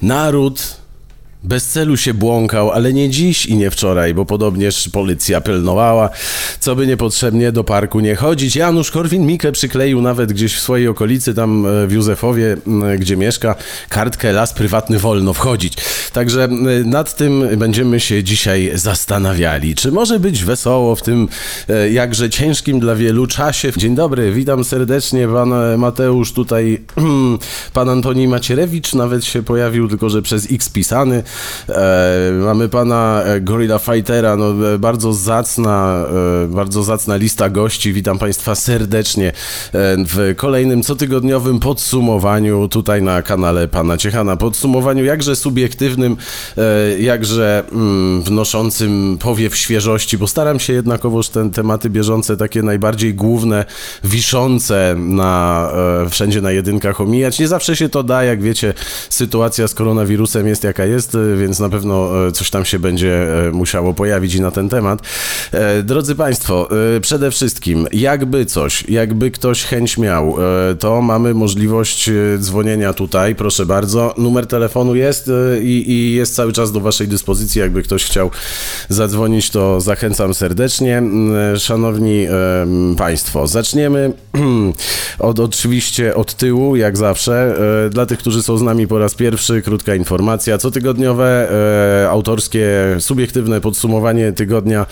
Naród bez celu się błąkał, ale nie dziś i nie wczoraj, bo podobnież policja pilnowała, co by niepotrzebnie do parku nie chodzić. Janusz Korwin-Mikke przykleił nawet gdzieś w swojej okolicy, tam e, w Józefowie, gdzie mieszka, kartkę las prywatny wolno wchodzić. Także nad tym będziemy się dzisiaj zastanawiali. Czy może być wesoło w tym e, jakże ciężkim dla wielu czasie? Dzień dobry, witam serdecznie, pan e, Mateusz tutaj, pan Antoni Macierewicz nawet się pojawił, tylko że przez X pisany. E, mamy pana e, Gorilla Fightera, no, e, bardzo zacna, e, bardzo zacna lista gości. Witam państwa serdecznie e, w kolejnym cotygodniowym podsumowaniu tutaj na kanale pana Ciechana. Podsumowaniu jakże subiektywnym, jakże mm, wnoszącym powiew świeżości, bo staram się jednakowoż te tematy bieżące, takie najbardziej główne, wiszące na, wszędzie na jedynkach omijać. Nie zawsze się to da, jak wiecie, sytuacja z koronawirusem jest jaka jest, e, więc na pewno e, coś tam się będzie e, musiało pojawić i na ten temat. E, Drodzy Państwo, przede wszystkim, jakby coś, jakby ktoś chęć miał, to mamy możliwość dzwonienia tutaj, proszę bardzo. Numer telefonu jest i, i jest cały czas do Waszej dyspozycji. Jakby ktoś chciał zadzwonić, to zachęcam serdecznie. Mm, Szanowni Państwo, zaczniemy od oczywiście od tyłu, jak zawsze. Dla tych, którzy są z nami po raz pierwszy, krótka informacja. Cotygodniowe, e, autorskie, subiektywne podsumowanie tygodnia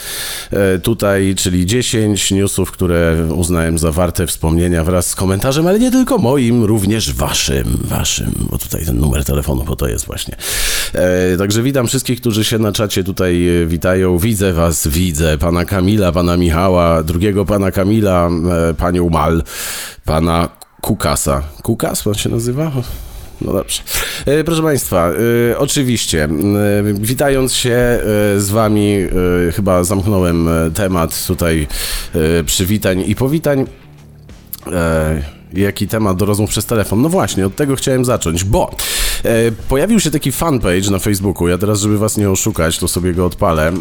e, tutaj, czyli 10 newsów, które uznałem za warte wspomnienia wraz z komentarzem, ale nie tylko moim, również waszym, waszym, bo tutaj ten numer telefonu, bo to jest właśnie. E, Także witam wszystkich, którzy się na czacie tutaj e, witają. Widzę was, widzę pana Kamila, pana Michała, drugiego pana Kamila, e, panią Mal, pana Kukasa. Kukas pan się nazywa? No dobrze. E, Proszę Państwa, e, oczywiście, e, witając się z Wami, chyba zamknąłem temat tutaj przywitań i powitań. Jaki temat do rozmów przez telefon? No właśnie, od tego chciałem zacząć, bo pojawił się taki fanpage na Facebooku. Ja teraz, żeby was nie oszukać, to sobie go odpalę.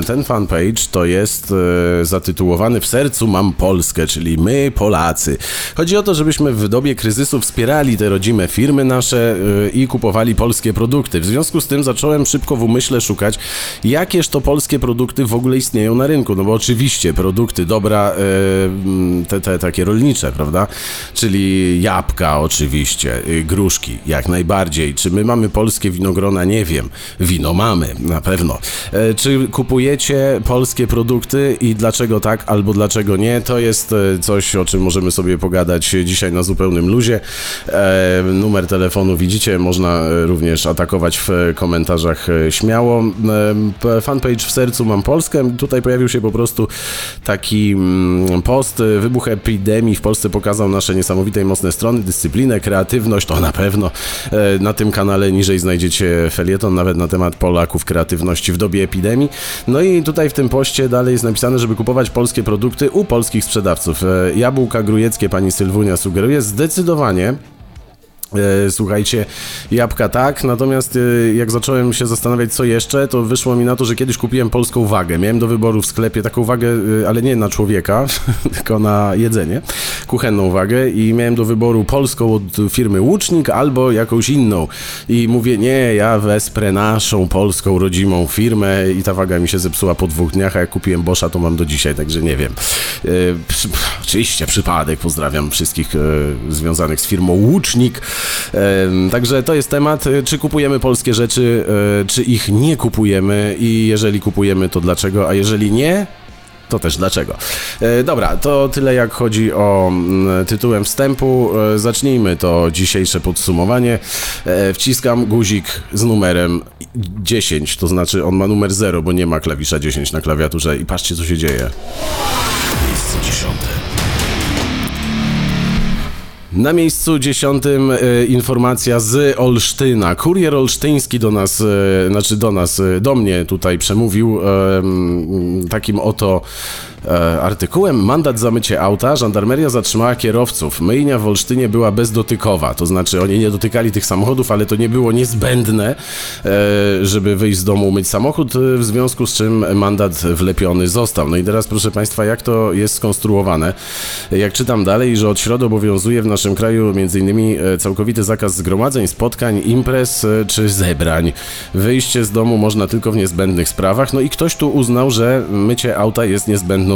E, ten fanpage to jest e, zatytułowany W sercu mam Polskę, czyli my Polacy. Chodzi o to, żebyśmy w dobie kryzysu wspierali te rodzime firmy nasze e, i kupowali polskie produkty. W związku z tym zacząłem szybko w umyśle szukać, jakież to polskie produkty w ogóle istnieją na rynku. No bo oczywiście produkty dobra, e, te, te takie rolnicze, prawda? Czyli jabłka oczywiście, gruszki, jak najbardziej. Czy my mamy polskie winogrona? Nie wiem. Wino mamy, na pewno. E, Czy kupujecie polskie produkty i dlaczego tak, albo dlaczego nie? To jest e, coś, o czym możemy sobie pogadać dzisiaj na zupełnym luzie. E, Numer telefonu widzicie, można również atakować w komentarzach śmiało. Fanpage w sercu mam Polskę. Tutaj pojawił się po prostu taki mm, post. Wybuch epidemii w Polsce pokazał nasze niesamowite i mocne strony, dyscyplinę, kreatywność, to na pewno. Na tym kanale niżej znajdziecie felieton nawet na temat Polaków, kreatywności w dobie epidemii. No i tutaj w tym poście dalej jest napisane, żeby kupować polskie produkty u polskich sprzedawców. E, Jabłka grujeckie pani Sylwunia sugeruje zdecydowanie. E, Słuchajcie, jabłka tak, natomiast e, jak zacząłem się zastanawiać co jeszcze, to wyszło mi na to, że kiedyś kupiłem polską wagę. Miałem do wyboru w sklepie taką wagę, e, ale nie na człowieka, tylko na jedzenie, kuchenną wagę i miałem do wyboru polską od firmy Łucznik albo jakąś inną. I mówię, nie, ja wesprę naszą polską, rodzimą firmę i ta waga mi się zepsuła po dwóch dniach, a jak kupiłem Boscha, to mam do dzisiaj, także nie wiem. Przy, oczywiście, przypadek, pozdrawiam wszystkich związanych z firmą Łucznik. Także to jest temat, e, czy kupujemy polskie rzeczy, e, czy ich nie kupujemy i jeżeli kupujemy, to dlaczego, a jeżeli nie, to też dlaczego. E, Dobra, to tyle jak chodzi o mm, tytułem wstępu. E, Zacznijmy to dzisiejsze podsumowanie. E, Wciskam guzik z numerem 10, to znaczy on ma numer 0, bo nie ma klawisza 10 na klawiaturze i patrzcie co się dzieje. Miejsce dziesiąte. Na miejscu dziesiątym e, informacja z Olsztyna. Kurier olsztyński do nas, e, znaczy do nas, e, do mnie tutaj przemówił e, takim oto artykułem. Mandat za mycie auta. Żandarmeria zatrzymała kierowców. Myjnia w Olsztynie była bezdotykowa. To znaczy oni nie dotykali tych samochodów, ale to nie było niezbędne, e, żeby wyjść z domu myć samochód, e, w związku z czym mandat wlepiony został. No i teraz proszę Państwa, jak to jest skonstruowane? Jak czytam dalej, że od środy obowiązuje w naszym kraju m.in. E, całkowity zakaz zgromadzeń, spotkań, imprez e, czy zebrań. Wyjście z domu można tylko w niezbędnych sprawach. No i ktoś tu uznał, że mycie auta jest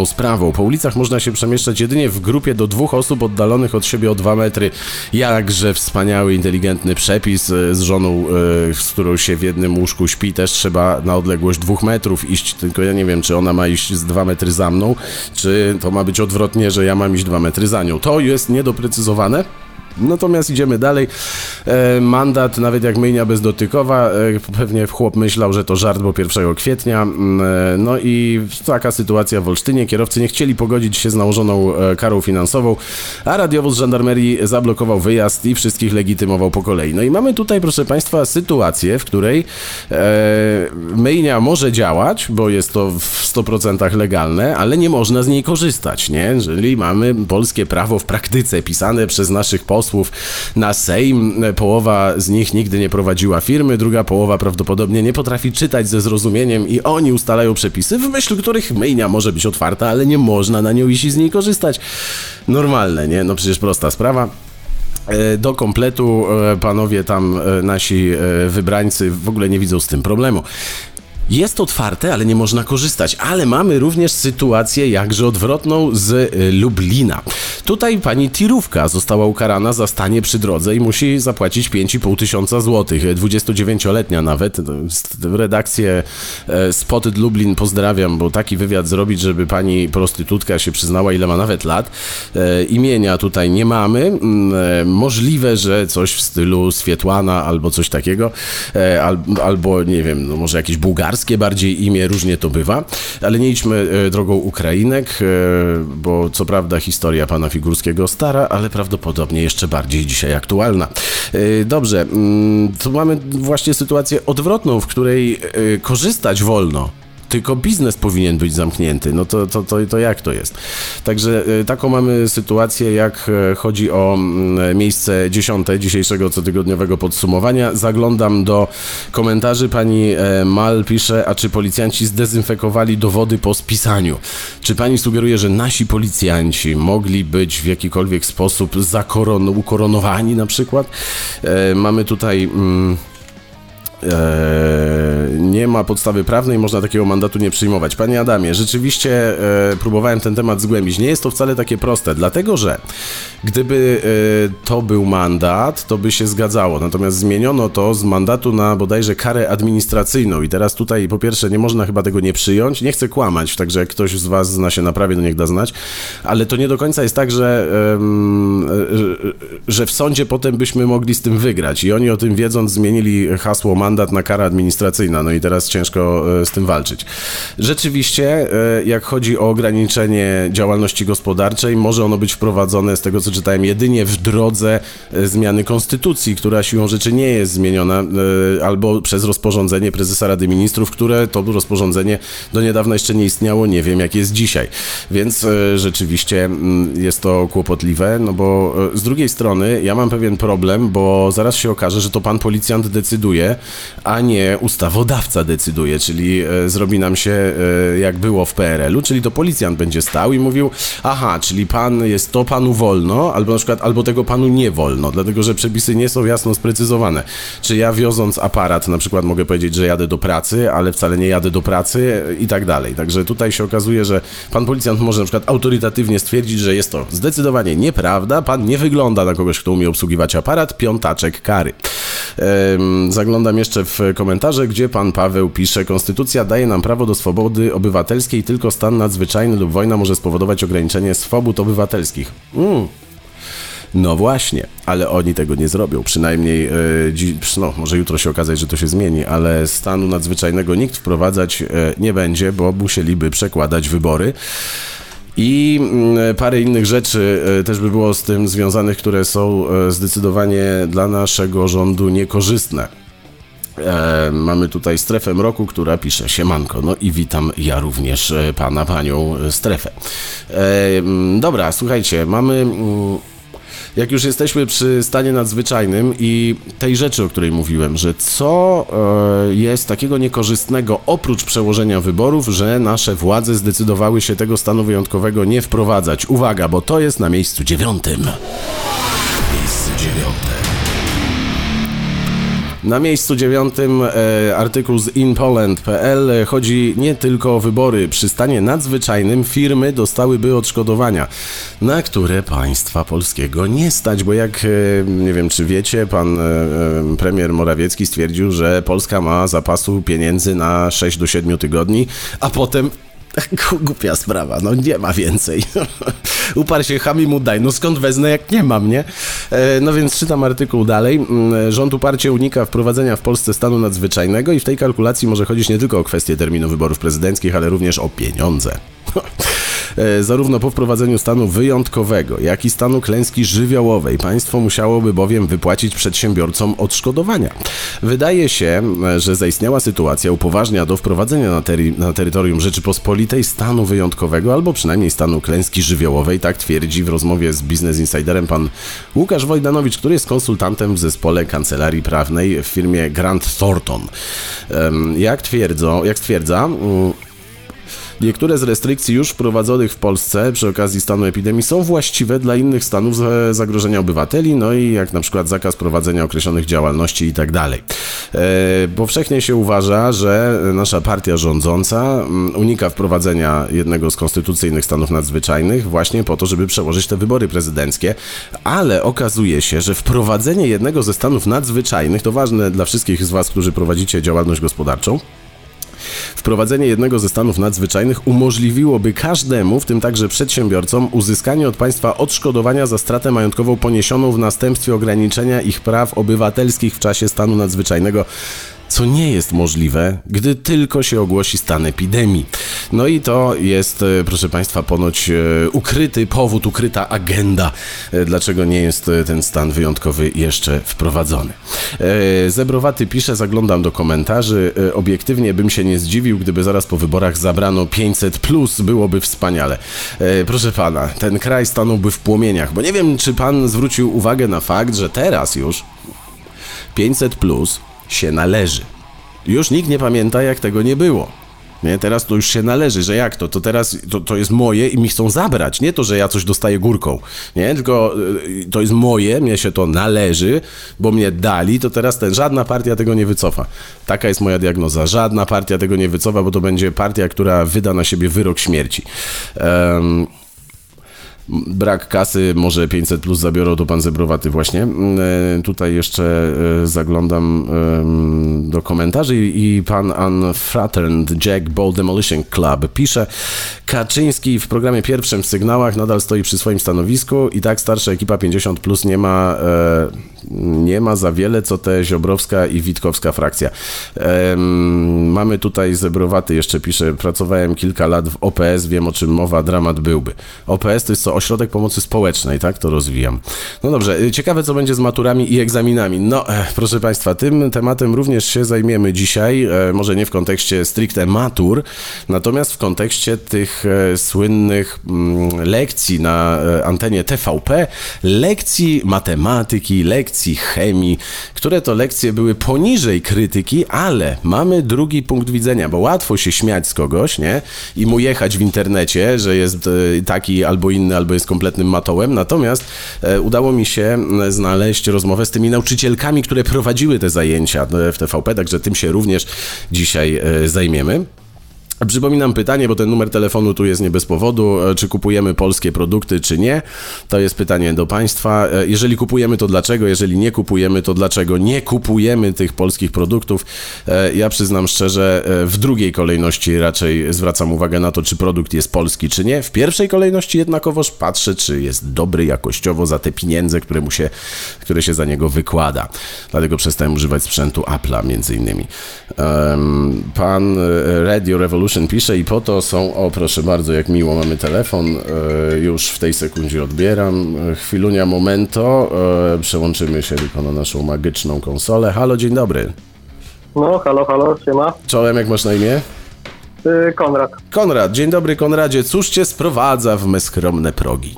sprawą. Po ulicach można się przemieszczać jedynie w grupie do dwóch osób oddalonych od siebie o dwa metry. Jakże wspaniały, inteligentny przepis e, z żoną, z którą się w jednym łóżku śpi, też trzeba na odległość dwóch metrów iść, tylko ja nie wiem, czy ona ma iść z dwa metry za mną, czy to ma być odwrotnie, że ja mam iść dwa metry za nią. To jest niedoprecyzowane. Natomiast idziemy dalej. E, mandat, nawet jak myjnia bezdotykowa, e, pewnie chłop myślał, że to żart, bo 1 kwietnia. Mm, e, no i taka sytuacja w Olsztynie. Kierowcy nie chcieli pogodzić się z nałożoną e, karą finansową, a radiowóz żandarmerii zablokował wyjazd i wszystkich legitymował po kolei. No i mamy tutaj, proszę Państwa, sytuację, w której e, myjnia może działać, bo jest to w 100% legalne, ale nie można z niej korzystać, nie? Jeżeli mamy polskie prawo w praktyce pisane przez naszych posłów, posłów na Sejm. Połowa z nich nigdy nie prowadziła firmy, druga połowa prawdopodobnie nie potrafi czytać ze zrozumieniem i oni ustalają przepisy, w myśl których myjnia może być otwarta, ale nie można na nią iść i z niej korzystać. Normalne, nie? No przecież prosta sprawa. E, do kompletu e, panowie tam, e, nasi wybrańcy, w ogóle nie widzą z tym problemu. Jest otwarte, ale nie można korzystać. Ale mamy również sytuację jakże odwrotną z y, Lublina. Tutaj pani tirówka została ukarana za stanie przy drodze i musi zapłacić 5,5 tysiąca złotych. 29-letnia nawet. Redakcję e, Spotted Lublin pozdrawiam, bo taki wywiad zrobić, żeby pani prostytutka się przyznała, ile ma nawet lat. E, imienia tutaj nie mamy. Mm, e, możliwe, że coś w stylu Swietłana albo coś takiego. Albo, nie wiem, no może jakiś bułgarski bułgarskie bardziej imię, różnie to bywa, ale nie idźmy e, drogą Ukrainek, e, bo co prawda historia pana Figurskiego stara, ale prawdopodobnie jeszcze bardziej dzisiaj aktualna. E, dobrze, mm, tu mamy właśnie sytuację odwrotną, w której korzystać wolno tylko biznes powinien być zamknięty. No to, to, to, to jak to jest? Także e, taką mamy sytuację, jak e, chodzi o mm, miejsce dziesiąte dzisiejszego cotygodniowego podsumowania. Zaglądam do komentarzy. Pani e, Mal pisze, a czy policjanci zdezynfekowali dowody po spisaniu? Czy pani sugeruje, że nasi policjanci mogli być w jakikolwiek sposób zakoron ukoronowani na przykład? Mamy tutaj... Mm, E, nie ma podstawy prawnej, można takiego mandatu nie przyjmować. Panie Adamie, rzeczywiście e, próbowałem ten temat zgłębić. Nie jest to wcale takie proste, dlatego że gdyby e, to był mandat, to by się zgadzało. Natomiast zmieniono to z mandatu na bodajże karę administracyjną i teraz tutaj po pierwsze nie można chyba tego nie przyjąć. Nie chcę kłamać, także jak ktoś z Was zna się na prawie, to niech da znać, ale to nie do końca jest tak, że, że w sądzie potem byśmy mogli z tym wygrać i oni o tym wiedząc zmienili hasło mandat na kara administracyjna, no i teraz ciężko e, z tym walczyć. Rzeczywiście, e, jak chodzi o ograniczenie działalności gospodarczej, może ono być wprowadzone, z tego co czytałem, jedynie w drodze e, zmiany konstytucji, która siłą rzeczy nie jest zmieniona, albo przez rozporządzenie prezesa Rady Ministrów, które to rozporządzenie do niedawna jeszcze nie istniało, nie wiem jak jest dzisiaj. Więc rzeczywiście mm, jest to kłopotliwe, no bo z drugiej strony ja mam pewien problem, bo zaraz się okaże, że to pan policjant decyduje, a nie ustawodawca decyduje, czyli e, zrobi nam się e, jak było w PRL-u, czyli to policjant będzie stał i mówił, aha, czyli pan jest to panu wolno, albo na przykład albo tego panu nie wolno, dlatego że przepisy nie są jasno sprecyzowane. Czy ja wioząc aparat na przykład mogę powiedzieć, że jadę do pracy, ale wcale nie jadę do pracy i tak dalej. Także tutaj się okazuje, że pan policjant może na przykład autorytatywnie stwierdzić, że jest to zdecydowanie nieprawda, pan nie wygląda na kogoś, kto umie obsługiwać aparat, piątaczek kary. Zaglądam jeszcze w komentarze, gdzie pan Paweł pisze: Konstytucja daje nam prawo do swobody obywatelskiej, tylko stan nadzwyczajny lub wojna może spowodować ograniczenie swobód obywatelskich. Mm. No właśnie, ale oni tego nie zrobią. Przynajmniej, yy, no, może jutro się okazać, że to się zmieni, ale stanu nadzwyczajnego nikt wprowadzać yy, nie będzie, bo musieliby przekładać wybory. I mm, parę innych rzeczy e, też by było z tym związanych, które są zdecydowanie dla naszego rządu niekorzystne. E, mamy tutaj strefę mroku, która pisze siemanko. No i witam ja również e, pana, panią e, strefę. E, mm, dobra, słuchajcie, mamy... Mm, jak już jesteśmy przy stanie nadzwyczajnym i tej rzeczy, o której mówiłem, że co e, jest takiego niekorzystnego oprócz przełożenia wyborów, że nasze władze zdecydowały się tego stanu wyjątkowego nie wprowadzać. Uwaga, bo to jest na miejscu dziewiątym. Miejsce dziewiąte. Na miejscu dziewiątym e, artykuł z inpoland.pl chodzi nie tylko o wybory. Przy stanie nadzwyczajnym firmy dostałyby odszkodowania, na które państwa polskiego nie stać, bo jak e, nie wiem czy wiecie, pan e, e premier Morawiecki stwierdził, że Polska ma zapasu pieniędzy na 6 do 7 tygodni, a potem Głupia sprawa, no nie ma więcej. Uparł się, chami mu daj, no skąd wezmę, jak nie mam, nie? E, no więc czytam artykuł dalej. Mm, rząd uparcie unika wprowadzenia w Polsce stanu nadzwyczajnego i w tej kalkulacji może chodzić nie tylko o kwestię terminu wyborów prezydenckich, ale również o pieniądze. E, zarówno po wprowadzeniu stanu wyjątkowego, jak i stanu klęski żywiołowej państwo musiałoby bowiem wypłacić przedsiębiorcom odszkodowania. Wydaje się, że zaistniała sytuacja upoważnia do wprowadzenia na, na terytorium Rzeczypospolitej stanu wyjątkowego albo przynajmniej stanu klęski żywiołowej, tak twierdzi w rozmowie z Business Insiderem pan Łukasz Wojdanowicz, który jest konsultantem w zespole kancelarii prawnej w firmie Grant Thornton. Jak twierdzą, jak stwierdza, Niektóre z restrykcji już wprowadzonych w Polsce przy okazji stanu epidemii są właściwe dla innych stanów zagrożenia obywateli, no i jak na przykład zakaz prowadzenia określonych działalności i tak. E, powszechnie się uważa, że nasza partia rządząca mm, unika wprowadzenia jednego z konstytucyjnych stanów nadzwyczajnych właśnie po to, żeby przełożyć te wybory prezydenckie, ale okazuje się, że wprowadzenie jednego ze stanów nadzwyczajnych to ważne dla wszystkich z Was, którzy prowadzicie działalność gospodarczą. Wprowadzenie jednego ze stanów nadzwyczajnych umożliwiłoby każdemu, w tym także przedsiębiorcom, uzyskanie od państwa odszkodowania za stratę majątkową poniesioną w następstwie ograniczenia ich praw obywatelskich w czasie stanu nadzwyczajnego co nie jest możliwe, gdy tylko się ogłosi stan epidemii. No i to jest, e, proszę Państwa, ponoć e, ukryty powód, ukryta agenda, e, dlaczego nie jest ten stan wyjątkowy jeszcze wprowadzony. Zebrowaty pisze, zaglądam do komentarzy, obiektywnie bym się nie zdziwił, gdyby zaraz po wyborach zabrano 500 plus, byłoby wspaniale. Proszę Pana, ten kraj stanąłby w płomieniach, bo nie wiem, czy Pan zwrócił uwagę na fakt, że teraz już 500 plus się należy. Już nikt nie pamięta, jak tego nie było. Nie, teraz to już się należy, że jak to? To teraz to, to jest moje i mi chcą zabrać. Nie to, że ja coś dostaję górką. Nie, tylko y, to jest moje, mnie się to należy, bo mnie dali, to teraz ten, żadna partia tego nie wycofa. Taka jest moja diagnoza. Żadna partia tego nie wycofa, bo to będzie partia, która wyda na siebie wyrok śmierci. Um, brak kasy, może 500 plus zabiorą, to pan Zebrowaty właśnie. Mm, e, tutaj jeszcze e, zaglądam do komentarzy i pan Unfraterned Jack Ball Demolition Club pisze Kaczyński w programie pierwszym w sygnałach nadal stoi przy swoim stanowisku i tak starsza ekipa 50 plus nie ma e, nie ma za wiele, co te Ziobrowska i Witkowska frakcja. Mamy tutaj Zebrowaty, jeszcze pisze, pracowałem kilka lat w OPS, wiem o czym mowa, dramat byłby. OPS to jest co, Ośrodek Pomocy Społecznej, tak? To rozwijam. No dobrze, y, ciekawe co będzie z maturami i egzaminami. No, eh, proszę Państwa, tym tematem również się zajmiemy dzisiaj, e, może nie w kontekście stricte matur, natomiast w kontekście tych e, słynnych mm, lekcji na e, antenie TVP, lekcji matematyki, lekcji chemii, które to lekcje były poniżej krytyki, ale mamy drugi punkt widzenia, bo łatwo się śmiać z kogoś, nie? I mu jechać w internecie, że jest taki albo inny, albo albo jest kompletnym matołem. Natomiast e, udało mi się znaleźć rozmowę z tymi nauczycielkami, które prowadziły te zajęcia w TVP, także tym się również dzisiaj e, zajmiemy. Przypominam pytanie, bo ten numer telefonu tu jest nie bez powodu. E, czy kupujemy polskie produkty, czy nie? To jest pytanie do Państwa. E, jeżeli kupujemy, to dlaczego? Jeżeli nie kupujemy, to dlaczego nie kupujemy tych polskich produktów? E, ja przyznam szczerze, w drugiej kolejności raczej zwracam uwagę na to, czy produkt jest polski, czy nie. W pierwszej kolejności jednakowoż patrzę, czy jest dobry jakościowo za te pieniądze, które, mu się, które się za niego wykłada. Dlatego przestałem używać sprzętu Apple'a między innymi. Pan Radio Revolution Solution pisze i po to są, o proszę bardzo, jak miło, mamy telefon, e, już w tej sekundzie odbieram, e, chwilunia momento, e, przełączymy się tylko na naszą magiczną konsolę. Halo, dzień dobry. No, halo, halo, siema. Czołem, jak masz na imię? Y, Konrad. Konrad, dzień dobry Konradzie. Cóż cię sprowadza w me skromne progi?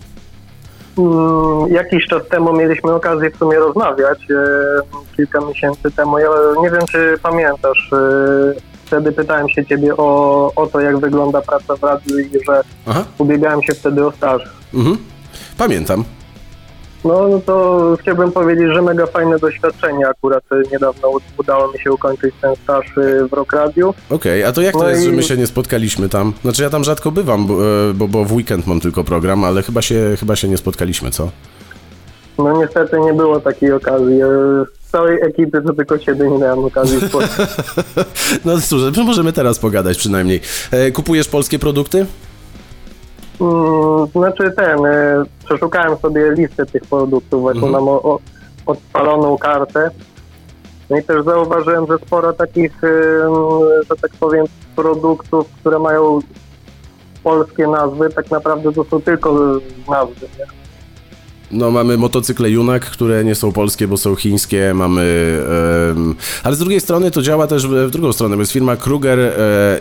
Mm, Jakiś czas temu mieliśmy okazję w sumie rozmawiać, e, kilka miesięcy temu. Ja nie wiem, czy pamiętasz, e, wtedy pytałem się ciebie o, o to, jak wygląda praca w radiu i że Aha, ubiegałem się wtedy o staż. mhm. Pamiętam. No, no to chciałbym powiedzieć, że mega fajne doświadczenie. Akurat niedawno udało mi się ukończyć ten staż e, w Rock Radiu. Okej, a to jak to No jest, i- że my się nie spotkaliśmy tam? Znaczy ja tam rzadko bywam, bo, e, bo, bo w weekend mam tylko program, ale chyba się, chyba się nie spotkaliśmy, co? No niestety nie było takiej okazji. Z całej ekipy to tylko ciebie nie miałem okazji spotkać. No cóż, możemy teraz pogadać przynajmniej. E, kupujesz polskie produkty? Mm, Znaczy ten, e, przeszukałem sobie listę tych produktów, właśnie Mhm. mam o, o, odpaloną kartę. No i też zauważyłem, że sporo takich, że tak powiem, produktów, które mają polskie nazwy, tak naprawdę to są tylko nazwy. Nie? No mamy motocykle Junak, które nie są polskie, bo są chińskie, mamy... em, ale z drugiej strony to działa też w, drugą stronę, bo jest firma Kruger e,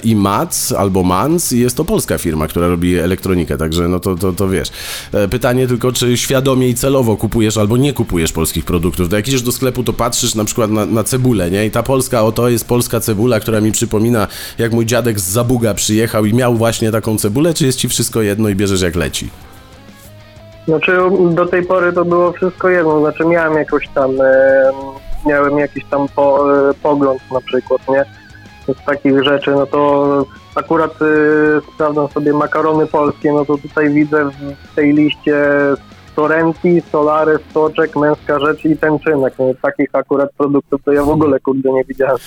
i Mats, albo Mans i jest to polska firma, która robi elektronikę, także no to, to, to wiesz. E, pytanie tylko, czy świadomie i celowo kupujesz albo nie kupujesz polskich produktów. Jak idziesz do sklepu, to patrzysz na przykład na, na cebulę, nie? I ta polska, oto jest polska cebula, która mi przypomina, jak mój dziadek z Zabuga przyjechał i miał właśnie taką cebulę, czy jest ci wszystko jedno i bierzesz jak leci? Znaczy do tej pory to było wszystko jedno, znaczy miałem jakoś tam, miałem jakiś tam po, e, pogląd na przykład, nie? Z takich rzeczy, no to akurat e, sprawdzam sobie makarony polskie, no to tutaj widzę w tej liście Sorrenti, Solaris, Soczek, Męska Rzecz i Tęczynek. No, takich akurat produktów to ja w ogóle kurde nie widziałem.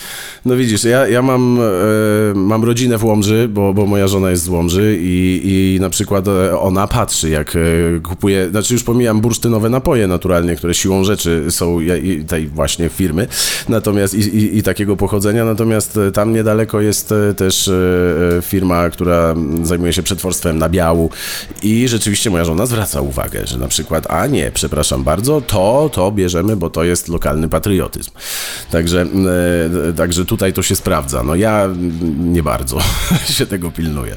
No widzisz, ja, ja mam, e, mam rodzinę w Łomży, bo, bo moja żona jest z Łomży i, i na przykład e, ona patrzy, jak e, kupuje, znaczy już pomijam bursztynowe napoje naturalnie, które siłą rzeczy są tej właśnie firmy, natomiast i, i, i takiego pochodzenia, natomiast e, tam niedaleko jest też firma, która zajmuje się przetworstwem nabiału i rzeczywiście moja żona zwraca uwagę, że na przykład, a nie, przepraszam bardzo, to, to bierzemy, bo to jest lokalny patriotyzm. Także, e, także tutaj to się sprawdza. No ja nie bardzo się tego pilnuję.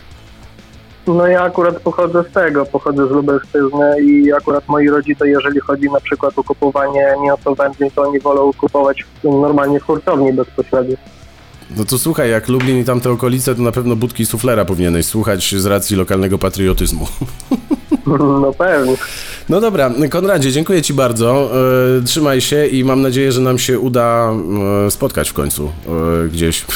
No ja akurat pochodzę z tego, pochodzę z Lubelszczyzny i akurat moi rodzice, jeżeli chodzi na przykład o kupowanie mięso wędlin, to oni wolą kupować normalnie w hurtowni bezpośrednio. No to słuchaj, jak Lublin i tamte okolice, to na pewno budki suflera powinieneś słuchać z racji lokalnego patriotyzmu. No pewnie. No dobra, Konradzie, dziękuję Ci bardzo. E, trzymaj się i mam nadzieję, że nam się uda e, spotkać w końcu e, gdzieś.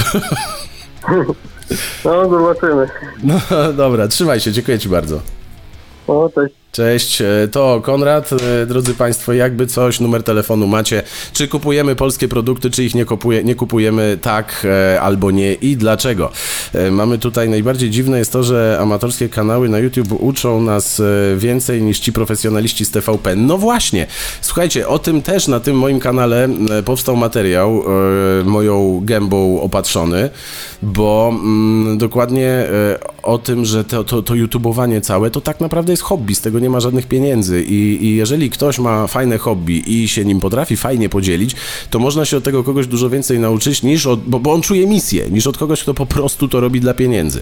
No zobaczymy. No dobra, trzymaj się, dziękuję Ci bardzo. No cześć. Cześć, e, to Konrad. E, Drodzy Państwo, jakby coś, numer telefonu macie. Czy kupujemy polskie produkty, czy ich nie, kupuje, nie kupujemy, tak e, albo nie i dlaczego? Mamy tutaj, najbardziej dziwne jest to, że amatorskie kanały na YouTube uczą nas więcej niż ci profesjonaliści z TVP. No właśnie, słuchajcie, o tym też na tym moim kanale powstał materiał, moją gębą opatrzony, bo mm, dokładnie o tym, że to, to, to YouTubeowanie całe to tak naprawdę jest hobby, z tego nie ma żadnych pieniędzy I, i jeżeli ktoś ma fajne hobby i się nim potrafi fajnie podzielić, to można się od tego kogoś dużo więcej nauczyć niż od, bo, bo on czuje misję, niż od kogoś, kto po prostu to robi dla pieniędzy.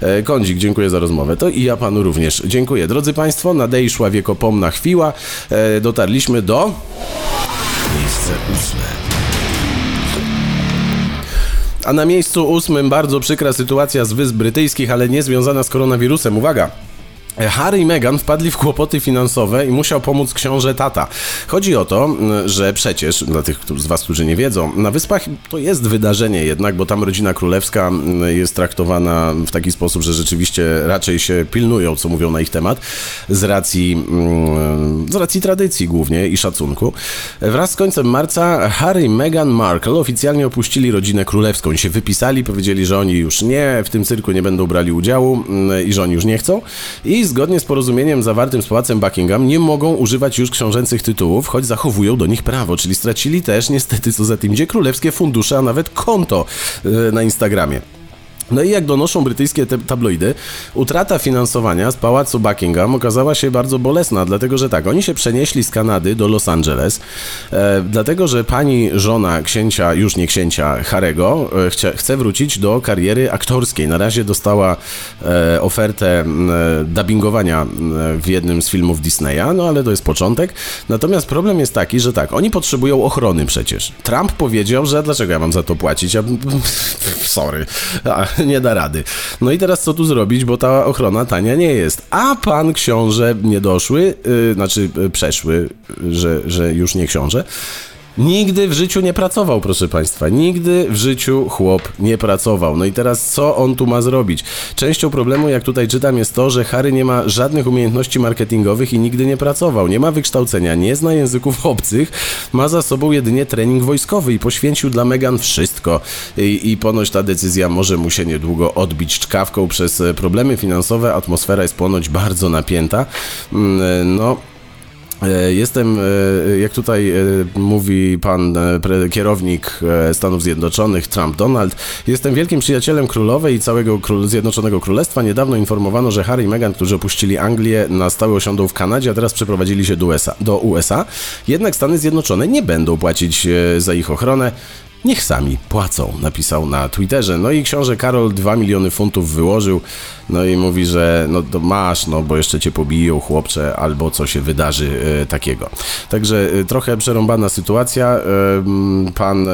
E, Kądzik, dziękuję za rozmowę. To i ja panu również dziękuję. Drodzy Państwo, nadejszła wiekopomna chwila. E, dotarliśmy do... Miejsce ósme. A na miejscu ósmym bardzo przykra sytuacja z Wysp Brytyjskich, ale nie związana z koronawirusem. Uwaga! Harry i Meghan wpadli w kłopoty finansowe i musiał pomóc książę tata. Chodzi o to, że przecież, dla tych z Was, którzy nie wiedzą, na Wyspach to jest wydarzenie jednak, bo tam rodzina królewska jest traktowana w taki sposób, że rzeczywiście raczej się pilnują, co mówią na ich temat, z racji, z racji tradycji głównie i szacunku. Wraz z końcem marca Harry i Meghan Markle oficjalnie opuścili rodzinę królewską. Oni się wypisali, powiedzieli, że oni już nie, w tym cyrku nie będą brali udziału i że oni już nie chcą. I zgodnie z porozumieniem zawartym z Pałacem Buckingham nie mogą używać już książęcych tytułów, choć zachowują do nich prawo, czyli stracili też niestety co za tym idzie królewskie fundusze, a nawet konto e, na Instagramie. No i jak donoszą brytyjskie tabloidy, utrata finansowania z pałacu Buckingham okazała się bardzo bolesna, dlatego że tak, oni się przenieśli z Kanady do Los Angeles, e, dlatego że pani żona księcia, już nie księcia Harego, e, chcia, chce wrócić do kariery aktorskiej. Na razie dostała e, ofertę e, dubbingowania e, w jednym z filmów Disneya, no ale to jest początek. Natomiast problem jest taki, że tak, oni potrzebują ochrony przecież. Trump powiedział, że dlaczego ja mam za to płacić? Ja, sorry. nie da rady. No i teraz co tu zrobić, bo ta ochrona tania nie jest. A pan książę nie doszły, yy, znaczy yy, przeszły, że, że już nie książę. Nigdy w życiu nie pracował, proszę Państwa. Nigdy w życiu chłop nie pracował. No i teraz co on tu ma zrobić? Częścią problemu, jak tutaj czytam, jest to, że Harry nie ma żadnych umiejętności marketingowych i nigdy nie pracował. Nie ma wykształcenia, nie zna języków obcych, ma za sobą jedynie trening wojskowy i poświęcił dla Meghan wszystko. I, i ponoć ta decyzja może mu się niedługo odbić czkawką przez problemy finansowe. Atmosfera jest ponoć bardzo napięta. Mm, no. E, jestem, e, jak tutaj e, mówi pan kierownik Stanów Zjednoczonych, Trump Donald, jestem wielkim przyjacielem królowej i całego Zjednoczonego Królestwa. Niedawno informowano, że Harry i Meghan, którzy opuścili Anglię, na stałe osiądą w Kanadzie, a teraz przeprowadzili się do USA. Do USA. Jednak Stany Zjednoczone nie będą płacić za ich ochronę. Niech sami płacą, napisał na Twitterze. No i książę Karol 2 miliony funtów wyłożył. No i mówi, że no to masz, no bo jeszcze cię pobiją chłopcze, albo co się wydarzy e, takiego. Także e, trochę przerąbana sytuacja. E, pan, e,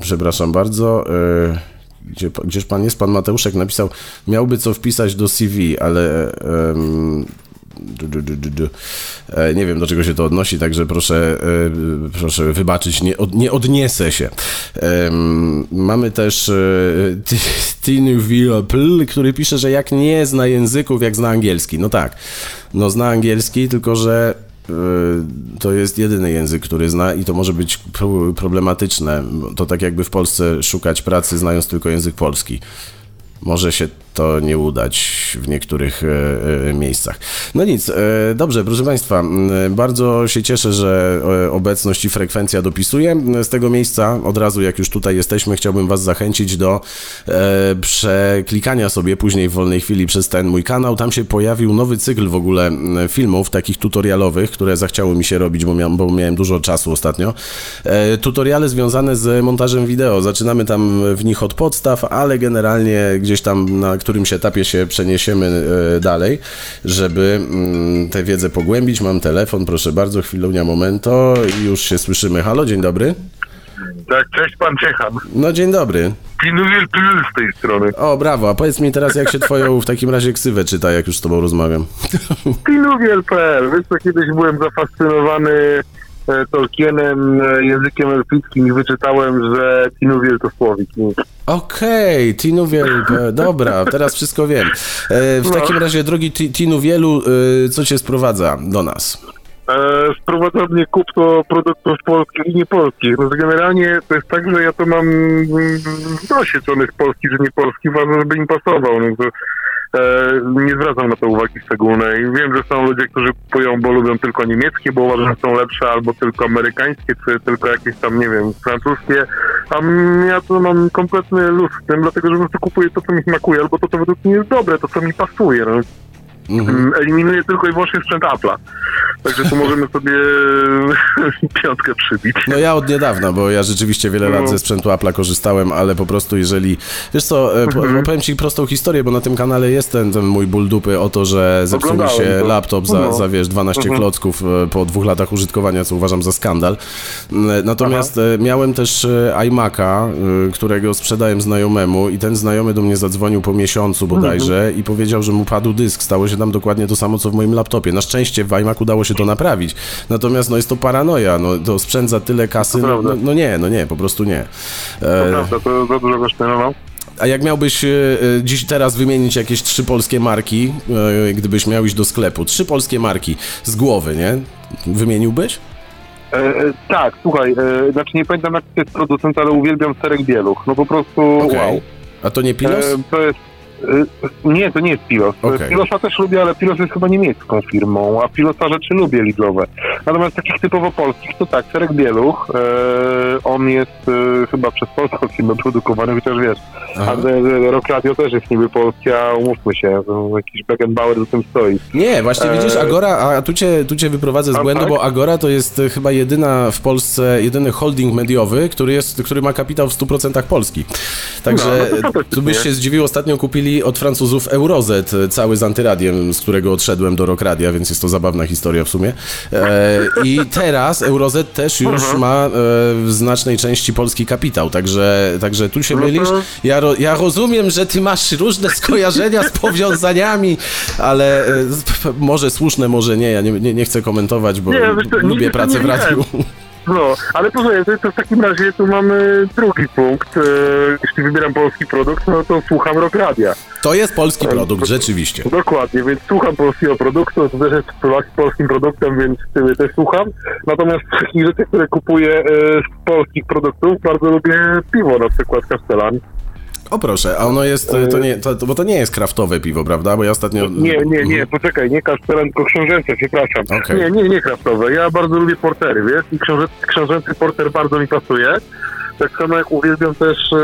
przepraszam bardzo. E, gdzie, gdzież pan jest? Pan Mateuszek napisał, miałby co wpisać do CV, ale e, nie wiem, do czego się to odnosi, także proszę, e, proszę wybaczyć, nie, od, nie odniesę się. Mamy też e, Tinuville, który pisze, że jak nie zna języków, jak zna angielski. No tak, no zna angielski, tylko że to jest jedyny język, który zna i to może być problematyczne. To tak jakby w Polsce szukać pracy znając tylko język polski. Może się to nie udać w niektórych e, e, miejscach. No nic, e, dobrze, proszę Państwa, bardzo się cieszę, że obecność i frekwencja dopisuje. Z tego miejsca, od razu jak już tutaj jesteśmy, chciałbym Was zachęcić do przeklikania sobie później w wolnej chwili przez ten mój kanał. Tam się pojawił nowy cykl w ogóle filmów, takich tutorialowych, które zachciały mi się robić, bo, bo miałem dużo czasu ostatnio. Tutoriale związane z montażem wideo. Zaczynamy tam w nich od podstaw, ale generalnie gdzieś tam na którymś etapie się przeniesiemy e, dalej, żeby mm, tę wiedzę pogłębić. Mam telefon, proszę bardzo, chwilunia, momento i już się słyszymy. Halo, dzień dobry. Tak, cześć, pan Ciechan. No, dzień dobry. Pinuwiel Pil z tej strony. O, brawo, a powiedz mi teraz, jak się twoją w takim razie ksywę czyta, jak już z tobą rozmawiam. Pinuwiel.pl. Wiesz co, kiedyś byłem zafascynowany Tolkienem, e, językiem elfickim i wyczytałem, że Tinuwiel to słowik. Okej, okay, Tinuwiel, e, dobra, teraz wszystko wiem. W no. takim razie, drogi Tinuwielu, co cię sprowadza do nas? sprowadza mnie kupno produktów polskich i niepolskich. No, generalnie to jest tak, że ja to mam w nosie, czy on jest polski, czy nie polski, ważne, żeby im pasował. No, to E, nie zwracam na to uwagi szczególnej. Wiem, że są ludzie, którzy kupują, bo lubią tylko niemieckie, bo uważają, że są lepsze, albo tylko amerykańskie, czy tylko jakieś tam, nie wiem, francuskie. A ja to mam kompletny luz w tym, dlatego że po prostu kupuję to, co mi smakuje, albo to, co według mnie jest dobre, to, co mi pasuje. No. Mhm. Eliminuję tylko i wyłącznie sprzęt Apple'a. Także tu możemy sobie piątkę przybić. No ja od niedawna, bo ja rzeczywiście wiele lat no. ze sprzętu Apple'a korzystałem, ale po prostu jeżeli... Wiesz co, e, mhm. powiem ci prostą historię, bo na tym kanale jest ten, ten mój ból dupy o to, że zepsuł mi się to. laptop za, no. za wiesz, 12 mhm. klocków e, po dwóch latach użytkowania, co uważam za skandal. Natomiast Aha. E, miałem też iMac'a, którego sprzedałem znajomemu i ten znajomy do mnie zadzwonił po miesiącu bodajże mhm. i powiedział, że mu padł dysk, stało się tam dokładnie to samo, co w moim laptopie. Na szczęście w iMac udało się to naprawić. Natomiast no jest to paranoja, no to sprzęt za tyle kasy, no, no, no, nie, no nie, po prostu nie. E... To prawda, to za dużo kosztowało. A jak miałbyś e, e, dziś teraz wymienić jakieś trzy polskie marki, e, gdybyś miał iść do sklepu, trzy polskie marki z głowy, nie? Wymieniłbyś? E, e, tak, słuchaj, e, znaczy nie pamiętam jak jest producent, ale uwielbiam serek bieluch. No po prostu okay. wow. A to nie Pilos? to jest Nie, to nie jest Pilos. Okej. Pilosa też lubię, ale Pilos jest chyba niemiecką firmą, a Pilosa rzeczy lubię lidlowe. Natomiast takich typowo polskich to tak, Serek Bieluch, e, on jest e, chyba przez polską firmę produkowany, chociaż wiesz, Aha. a e, Rock Radio też jest niby polskie, a umówmy się, jakiś Beckenbauer za tym stoi. Nie, właśnie Eee. widzisz, Agora, a tu cię, tu cię wyprowadzę z błędu, tak? bo Agora to jest e, chyba jedyna w Polsce, jedyny holding mediowy, który, jest, który ma kapitał w 100% polski. Także No, no e, tu byś się zdziwił, ostatnio kupili od Francuzów Eurozet, e, cały z antyradiem, z którego odszedłem do Rockradia, więc jest to zabawna historia w sumie. E, I teraz Eurozet też już Mhm. ma e, w znacznej części polski kapitał, także, także tu się Mhm. mylisz. Ja, ro, ja rozumiem, że ty masz różne skojarzenia z powiązaniami, ale e, może słuszne, może nie. Ja nie, nie, nie chcę komentować, bo Nie, lubię pracę w radiu. No, ale posłuchaj, to, to w takim razie tu mamy drugi punkt. E, jeśli wybieram polski produkt, no to słucham Rock Radia. To jest polski produkt, rzeczywiście. Dokładnie, więc słucham polskiego produktu, to też jest pol- polskim produktem, więc ciebie też słucham. Natomiast z takich rzeczy, które kupuję e, z polskich produktów, bardzo lubię piwo, na przykład Castellan. O proszę, a ono jest, e, to nie, to, bo to nie jest kraftowe piwo, prawda? Bo ja ostatnio... Nie, nie, nie, poczekaj, nie Castellan, tylko książęce, przepraszam. Okej. Nie, nie, nie kraftowe. Ja bardzo lubię portery, wiesz, i książę, książęcy porter bardzo mi pasuje. Tak samo jak uwielbiam też e,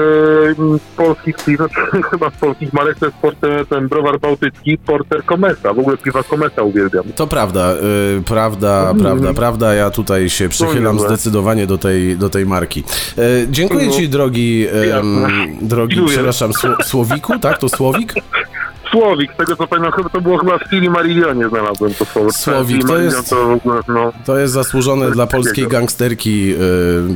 polskich piw, znaczy, chyba z polskich marek to jest porter, ten browar bałtycki, porter Kometa. W ogóle piwa Kometa uwielbiam. To prawda, y, prawda, prawda, prawda. Ja tutaj się przychylam zdecydowanie do tej, do tej marki. E, dziękuję No. ci, drogi, drogi, Dziękuję. przepraszam, Sło- Słowiku, tak? To Słowik? Słowik, z tego co pamiętam, chyba to było chyba w Fili Marillionie znalazłem to słowo. Słowik, to jest- To, ogóle, no, To jest zasłużone dla polskiej gangsterki y,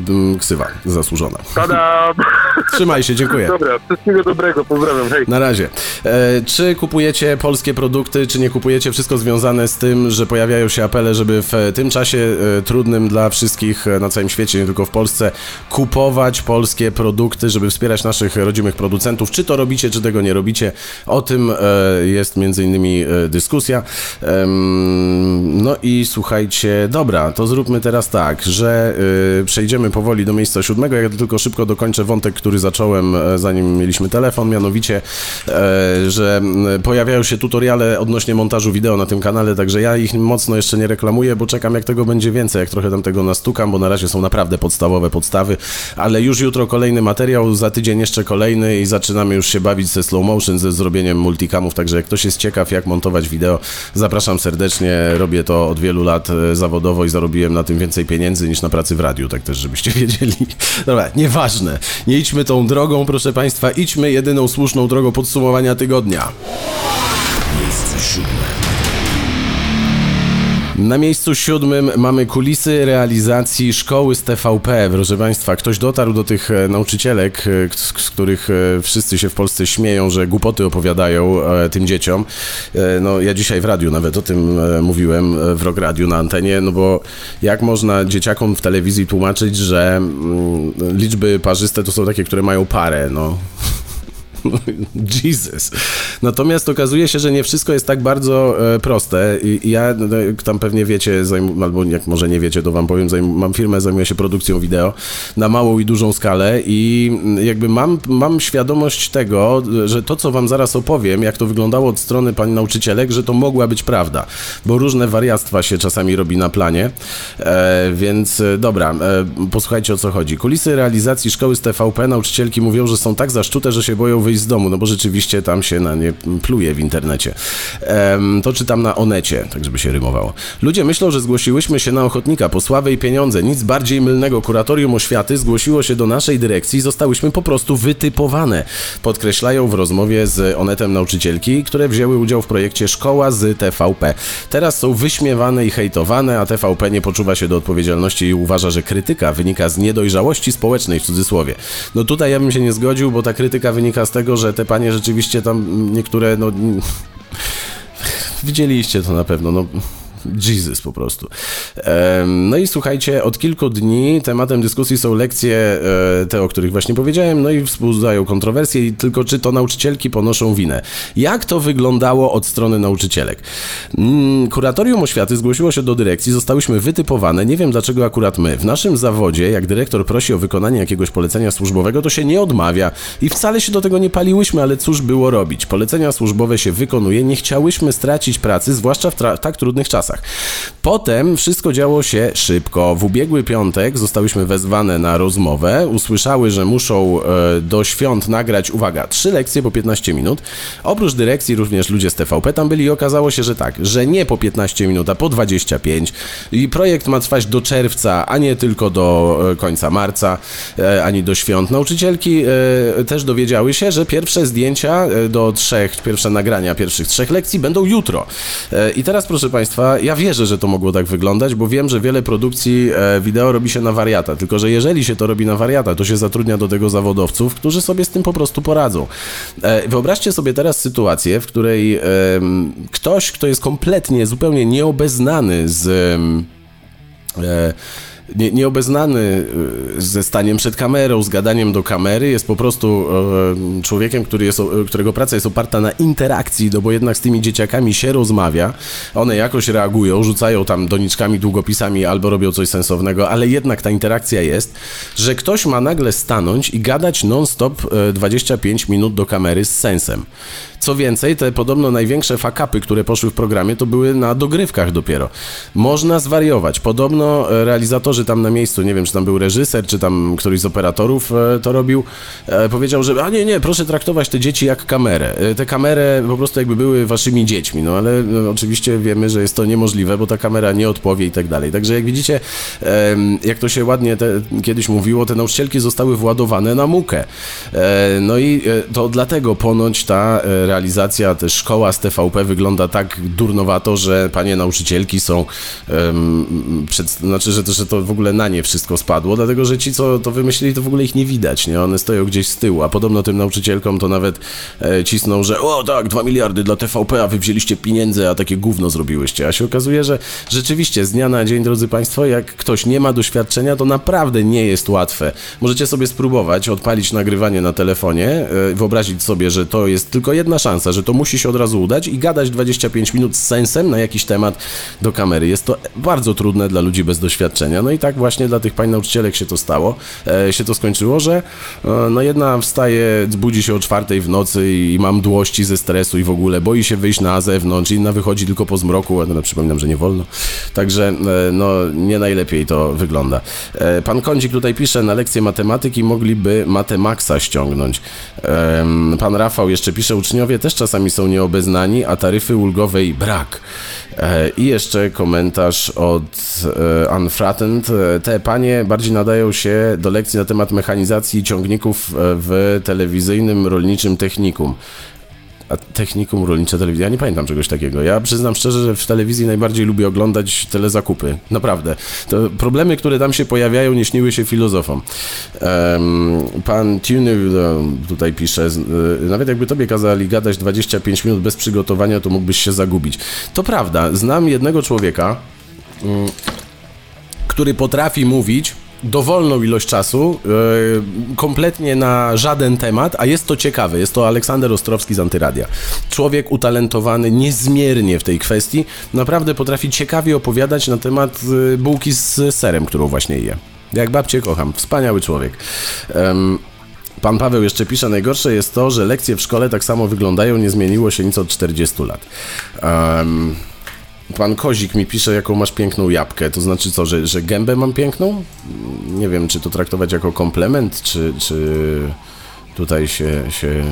m, ksywa. Zasłużona. tada! Trzymaj się, dziękuję. Dobra, wszystkiego dobrego, pozdrawiam, hej. Na razie. E, czy kupujecie polskie produkty, czy nie kupujecie? Wszystko związane z tym, że pojawiają się apele, żeby w tym czasie e, trudnym dla wszystkich e, na całym świecie, nie tylko w Polsce, kupować polskie produkty, żeby wspierać naszych rodzimych producentów. Czy to robicie, czy tego nie robicie? O tym e, jest między innymi e, dyskusja. No i słuchajcie, dobra, to zróbmy teraz tak, że e, przejdziemy powoli do miejsca siódmego. Ja tylko szybko dokończę wątek, który zacząłem, e, zanim mieliśmy telefon, mianowicie, e, że pojawiają się tutoriale odnośnie montażu wideo na tym kanale, także ja ich mocno jeszcze nie reklamuję, bo czekam jak tego będzie więcej, jak trochę tam tego nastukam, bo na razie są naprawdę podstawowe podstawy, ale już jutro kolejny materiał, za tydzień jeszcze kolejny i zaczynamy już się bawić ze slow motion, ze zrobieniem także jak ktoś jest ciekaw jak montować wideo, zapraszam serdecznie, robię to od wielu lat e, zawodowo i zarobiłem na tym więcej pieniędzy niż na pracy w radiu, tak też żebyście wiedzieli. Dobra, nieważne, nie idźmy tą drogą, proszę Państwa, idźmy jedyną słuszną drogą podsumowania tygodnia. Miejsce siódme. Na miejscu siódmym mamy kulisy realizacji szkoły z TVP. Proszę Państwa, ktoś dotarł do tych e, nauczycielek, e, z których e, wszyscy się w Polsce śmieją, że głupoty opowiadają tym dzieciom. No, ja dzisiaj w radiu nawet o tym mówiłem, w Rock Radiu na antenie, no bo jak można dzieciakom w telewizji tłumaczyć, że mm, liczby parzyste to są takie, które mają parę, no. Jesus. Natomiast okazuje się, że nie wszystko jest tak bardzo e, proste. I ja, no, jak tam pewnie wiecie, albo jak może nie wiecie, to wam powiem, mam firmę, zajmuję się produkcją wideo na małą i dużą skalę i mm, jakby mam, mam świadomość tego, że to, co wam zaraz opowiem, jak to wyglądało od strony pani nauczycielek, że to mogła być prawda, bo różne wariactwa się czasami robi na planie, e, więc e, dobra, e, posłuchajcie o co chodzi. Kulisy realizacji szkoły z TVP nauczycielki mówią, że są tak zaszczute, że się boją wyjść z domu, no bo rzeczywiście tam się na nie pluje w internecie. Em, to czytam na Onecie, tak żeby się rymowało. Ludzie myślą, że zgłosiłyśmy się na ochotnika po sławę i pieniądze. Nic bardziej mylnego. Kuratorium oświaty zgłosiło się do naszej dyrekcji i zostałyśmy po prostu wytypowane. Podkreślają w rozmowie z Onetem nauczycielki, które wzięły udział w projekcie Szkoła z TVP. Teraz są wyśmiewane i hejtowane, a TVP nie poczuwa się do odpowiedzialności i uważa, że krytyka wynika z niedojrzałości społecznej w cudzysłowie. No tutaj ja bym się nie zgodził, bo ta krytyka wynika z tego, że te panie rzeczywiście tam niektóre, no... Widzieliście to na pewno, no Jesus po prostu. No i słuchajcie, od kilku dni tematem dyskusji są lekcje, e, te o których właśnie powiedziałem, no i wzbudzają kontrowersje, tylko czy to nauczycielki ponoszą winę. Jak to wyglądało od strony nauczycielek? Mm, kuratorium oświaty zgłosiło się do dyrekcji, zostałyśmy wytypowane, nie wiem dlaczego akurat my. W naszym zawodzie, jak dyrektor prosi o wykonanie jakiegoś polecenia służbowego, to się nie odmawia i wcale się do tego nie paliłyśmy, ale cóż było robić? Polecenia służbowe się wykonuje, nie chciałyśmy stracić pracy, zwłaszcza w tak trudnych czasach. Potem wszystko działo się szybko. W ubiegły piątek zostałyśmy wezwane na rozmowę, usłyszały, że muszą e, do świąt nagrać, uwaga, trzy lekcje po 15 minut. Oprócz dyrekcji również ludzie z TVP tam byli i okazało się, że tak, że nie po 15 minut, a po 25 i projekt ma trwać do czerwca, a nie tylko do e, końca marca, e, ani do świąt. Nauczycielki też dowiedziały się, że pierwsze zdjęcia do trzech, pierwsze nagrania pierwszych trzech lekcji będą jutro. I teraz proszę Państwa, ja wierzę, że to mogło tak wyglądać, bo wiem, że wiele produkcji e, wideo robi się na wariata. Tylko, że jeżeli się to robi na wariata, to się zatrudnia do tego zawodowców, którzy sobie z tym po prostu poradzą. E, wyobraźcie sobie teraz sytuację, w której ktoś, kto jest kompletnie, zupełnie nieobeznany z e, nie, nieobeznany y, ze staniem przed kamerą, z gadaniem do kamery, jest po prostu e, człowiekiem, który jest, którego praca jest oparta na interakcji, no bo jednak z tymi dzieciakami się rozmawia, one jakoś reagują, rzucają tam doniczkami, długopisami albo robią coś sensownego, ale jednak ta interakcja jest, że ktoś ma nagle stanąć i gadać non-stop 25 e, minut do kamery z sensem. Co więcej, te podobno największe fakapy, które poszły w programie, to były na dogrywkach dopiero. Można zwariować. Podobno e, realizatorzy tam na miejscu, nie wiem, czy tam był reżyser, czy tam któryś z operatorów e, to robił, e, powiedział, że a nie, nie, proszę traktować te dzieci jak kamerę. Te kamery po prostu jakby były waszymi dziećmi, no ale no, oczywiście wiemy, że jest to niemożliwe, bo ta kamera nie odpowie i tak dalej. Także jak widzicie, jak to się ładnie te, kiedyś mówiło, te nauczycielki zostały władowane na mukę. No i to dlatego ponoć ta realizacja, też szkoła z TVP wygląda tak durnowato, że panie nauczycielki są, um, przed, znaczy, że to, że to w ogóle na nie wszystko spadło, dlatego, że ci, co to wymyślili, to w ogóle ich nie widać, nie? One stoją gdzieś z tyłu, a podobno tym nauczycielkom to nawet e, cisną, że o tak, dwa miliardy dla TVP, a wy wzięliście pieniądze, a takie gówno zrobiłyście, a się okazuje, że rzeczywiście z dnia na dzień, drodzy państwo, jak ktoś nie ma doświadczenia, to naprawdę nie jest łatwe. Możecie sobie spróbować odpalić nagrywanie na telefonie, e, wyobrazić sobie, że to jest tylko jedna szansa, że to musi się od razu udać i gadać 25 minut z sensem na jakiś temat do kamery. Jest to bardzo trudne dla ludzi bez doświadczenia. No i tak właśnie dla tych pań nauczycielek się to stało, e, się to skończyło, że e, no jedna wstaje, budzi się o czwartej w nocy i ma mdłości ze stresu i w ogóle boi się wyjść na zewnątrz, inna wychodzi tylko po zmroku, no, przypominam, że nie wolno. Także e, no nie najlepiej to wygląda. E, pan Kądzik tutaj pisze, na lekcję matematyki mogliby Matemaxa ściągnąć. Pan Rafał jeszcze pisze, uczniowie też czasami są nieobeznani, a taryfy ulgowej brak. E, I jeszcze komentarz od e, Unfrattened. E, te panie bardziej nadają się do lekcji na temat mechanizacji ciągników w telewizyjnym rolniczym technikum. A technikum rolnicze telewizji. Ja nie pamiętam czegoś takiego. Ja przyznam szczerze, że w telewizji najbardziej lubię oglądać telezakupy. Naprawdę. To problemy, które tam się pojawiają, nie śniły się filozofom. Um, pan Tuny tutaj pisze, nawet jakby tobie kazali gadać 25 minut bez przygotowania, to mógłbyś się zagubić. To prawda. Znam jednego człowieka, um, który potrafi mówić dowolną ilość czasu, yy, kompletnie na żaden temat, a jest to ciekawe. Jest to Aleksander Ostrowski z Antyradia. Człowiek utalentowany niezmiernie w tej kwestii. Naprawdę potrafi ciekawie opowiadać na temat yy, bułki z serem, którą właśnie je. Jak babcię kocham. Wspaniały człowiek. Pan Paweł jeszcze pisze, najgorsze jest to, że lekcje w szkole tak samo wyglądają, nie zmieniło się nic od 40 lat. Um, Pan Kozik mi pisze, jaką masz piękną jabłkę. To znaczy co, że, że gębę mam piękną? Nie wiem, czy to traktować jako komplement, czy, czy tutaj się, się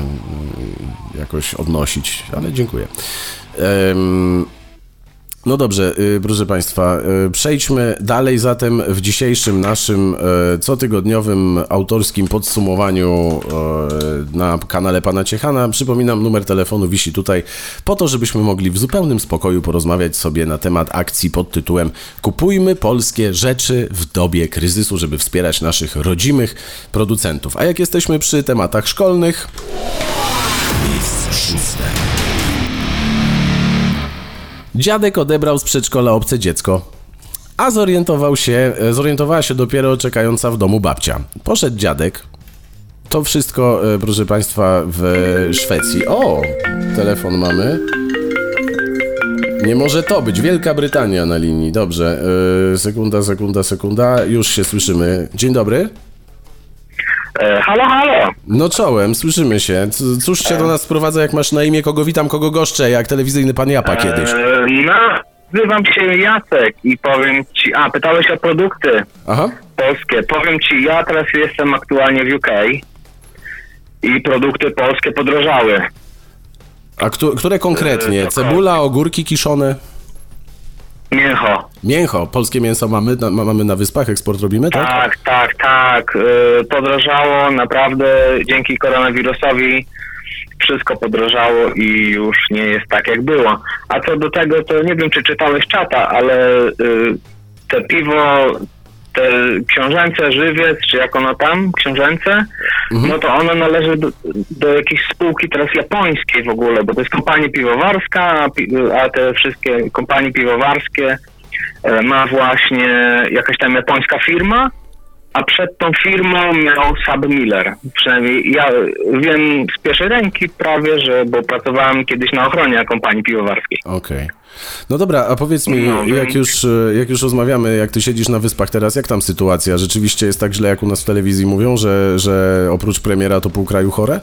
jakoś odnosić, ale dziękuję. Um, no dobrze, y, proszę Państwa, y, przejdźmy dalej zatem w dzisiejszym naszym y, cotygodniowym autorskim podsumowaniu na kanale Pana Ciechana. Przypominam, numer telefonu wisi tutaj po to, żebyśmy mogli w zupełnym spokoju porozmawiać sobie na temat akcji pod tytułem Kupujmy polskie rzeczy w dobie kryzysu, żeby wspierać naszych rodzimych producentów. A jak jesteśmy przy tematach szkolnych... Szóste. Dziadek odebrał z przedszkola obce dziecko, a zorientował się, e, zorientowała się dopiero czekająca w domu babcia. Poszedł dziadek. To wszystko, e, proszę Państwa, w Szwecji. O, telefon mamy. Nie może to być. Wielka Brytania na linii. Dobrze. e, sekunda, sekunda, sekunda. Już się słyszymy. Dzień dobry. E, halo, halo. No czołem, słyszymy się. Cóż cię do nas sprowadza, jak masz na imię, kogo witam, kogo goszczę, jak telewizyjny pan Japa kiedyś. E, no, nazywam się Jacek i powiem ci... A, pytałeś o produkty Aha. polskie. Powiem ci, ja teraz jestem aktualnie w UK i produkty polskie podrożały. A któ- które konkretnie? E, Cebula, ogórki kiszone? Mięcho. Mięcho. Polskie mięso mamy na, ma- mamy na wyspach, eksport robimy, tak? Tak, tak, tak. E, podrożało naprawdę dzięki koronawirusowi. Wszystko podrożało i już nie jest tak jak było. A co do tego, to nie wiem, czy czytałeś czata, ale y, te piwo, te książęce żywiec, czy jak ono tam, książęce, no to ono należy do, do jakiejś spółki teraz japońskiej w ogóle, bo to jest kompania piwowarska, a, pi, a te wszystkie kompanie piwowarskie e, ma właśnie jakaś tam japońska firma, a przed tą firmą miał Sab Miller. Przynajmniej ja wiem z pierwszej ręki prawie, że bo pracowałem kiedyś na ochronie kompanii piwowarskiej. Okej. No dobra, a powiedz mi, No, jak już, e, jak już rozmawiamy, jak ty siedzisz na wyspach teraz, jak tam sytuacja? Rzeczywiście jest tak źle, jak u nas w telewizji mówią, że, że oprócz premiera to pół kraju chore?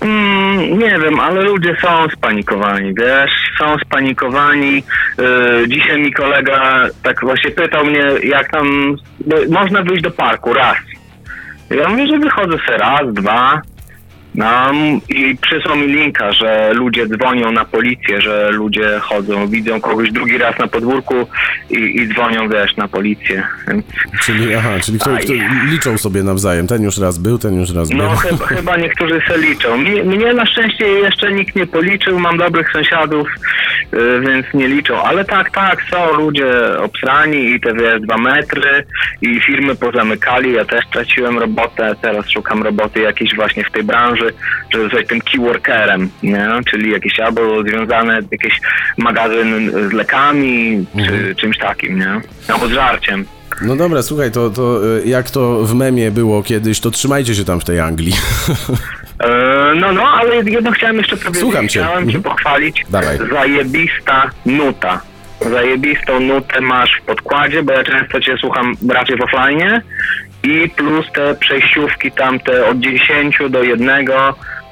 Mm, nie wiem, ale ludzie są spanikowani, wiesz, są spanikowani. Yy, dzisiaj mi kolega tak właśnie pytał mnie, jak tam można wyjść do parku raz. Ja mówię, że wychodzę sobie raz, dwa. No i przysłał mi linka, że ludzie dzwonią na policję, że ludzie chodzą, widzą kogoś drugi raz na podwórku i, i dzwonią, wiesz, na policję. Więc Czyli, aha, czyli kto, kto, liczą sobie nawzajem. Ten już raz był, ten już raz był. No chyba, chyba niektórzy se liczą. Mnie, mnie na szczęście jeszcze nikt nie policzył, mam dobrych sąsiadów, y, więc nie liczą. Ale tak, tak, są ludzie obsrani i te wiesz, dwa metry i firmy pozamykali. Ja też traciłem robotę, teraz szukam roboty jakiejś właśnie w tej branży, żeby zostać tym keyworkerem, nie? czyli jakieś albo związane jakiś magazyn z lekami, czy czymś takim, nie? Albo z żarciem. No dobra, słuchaj, to, to e, jak to w memie było kiedyś, to trzymajcie się tam w tej Anglii. E, No, no, ale jedno chciałem jeszcze powiedzieć. Słucham cię. Chciałem cię Mhm. pochwalić. Dawaj. Zajebista nuta. Zajebistą nutę masz w podkładzie, bo ja często cię słucham raczej w offline. I plus te przejściówki tamte od 10 do 1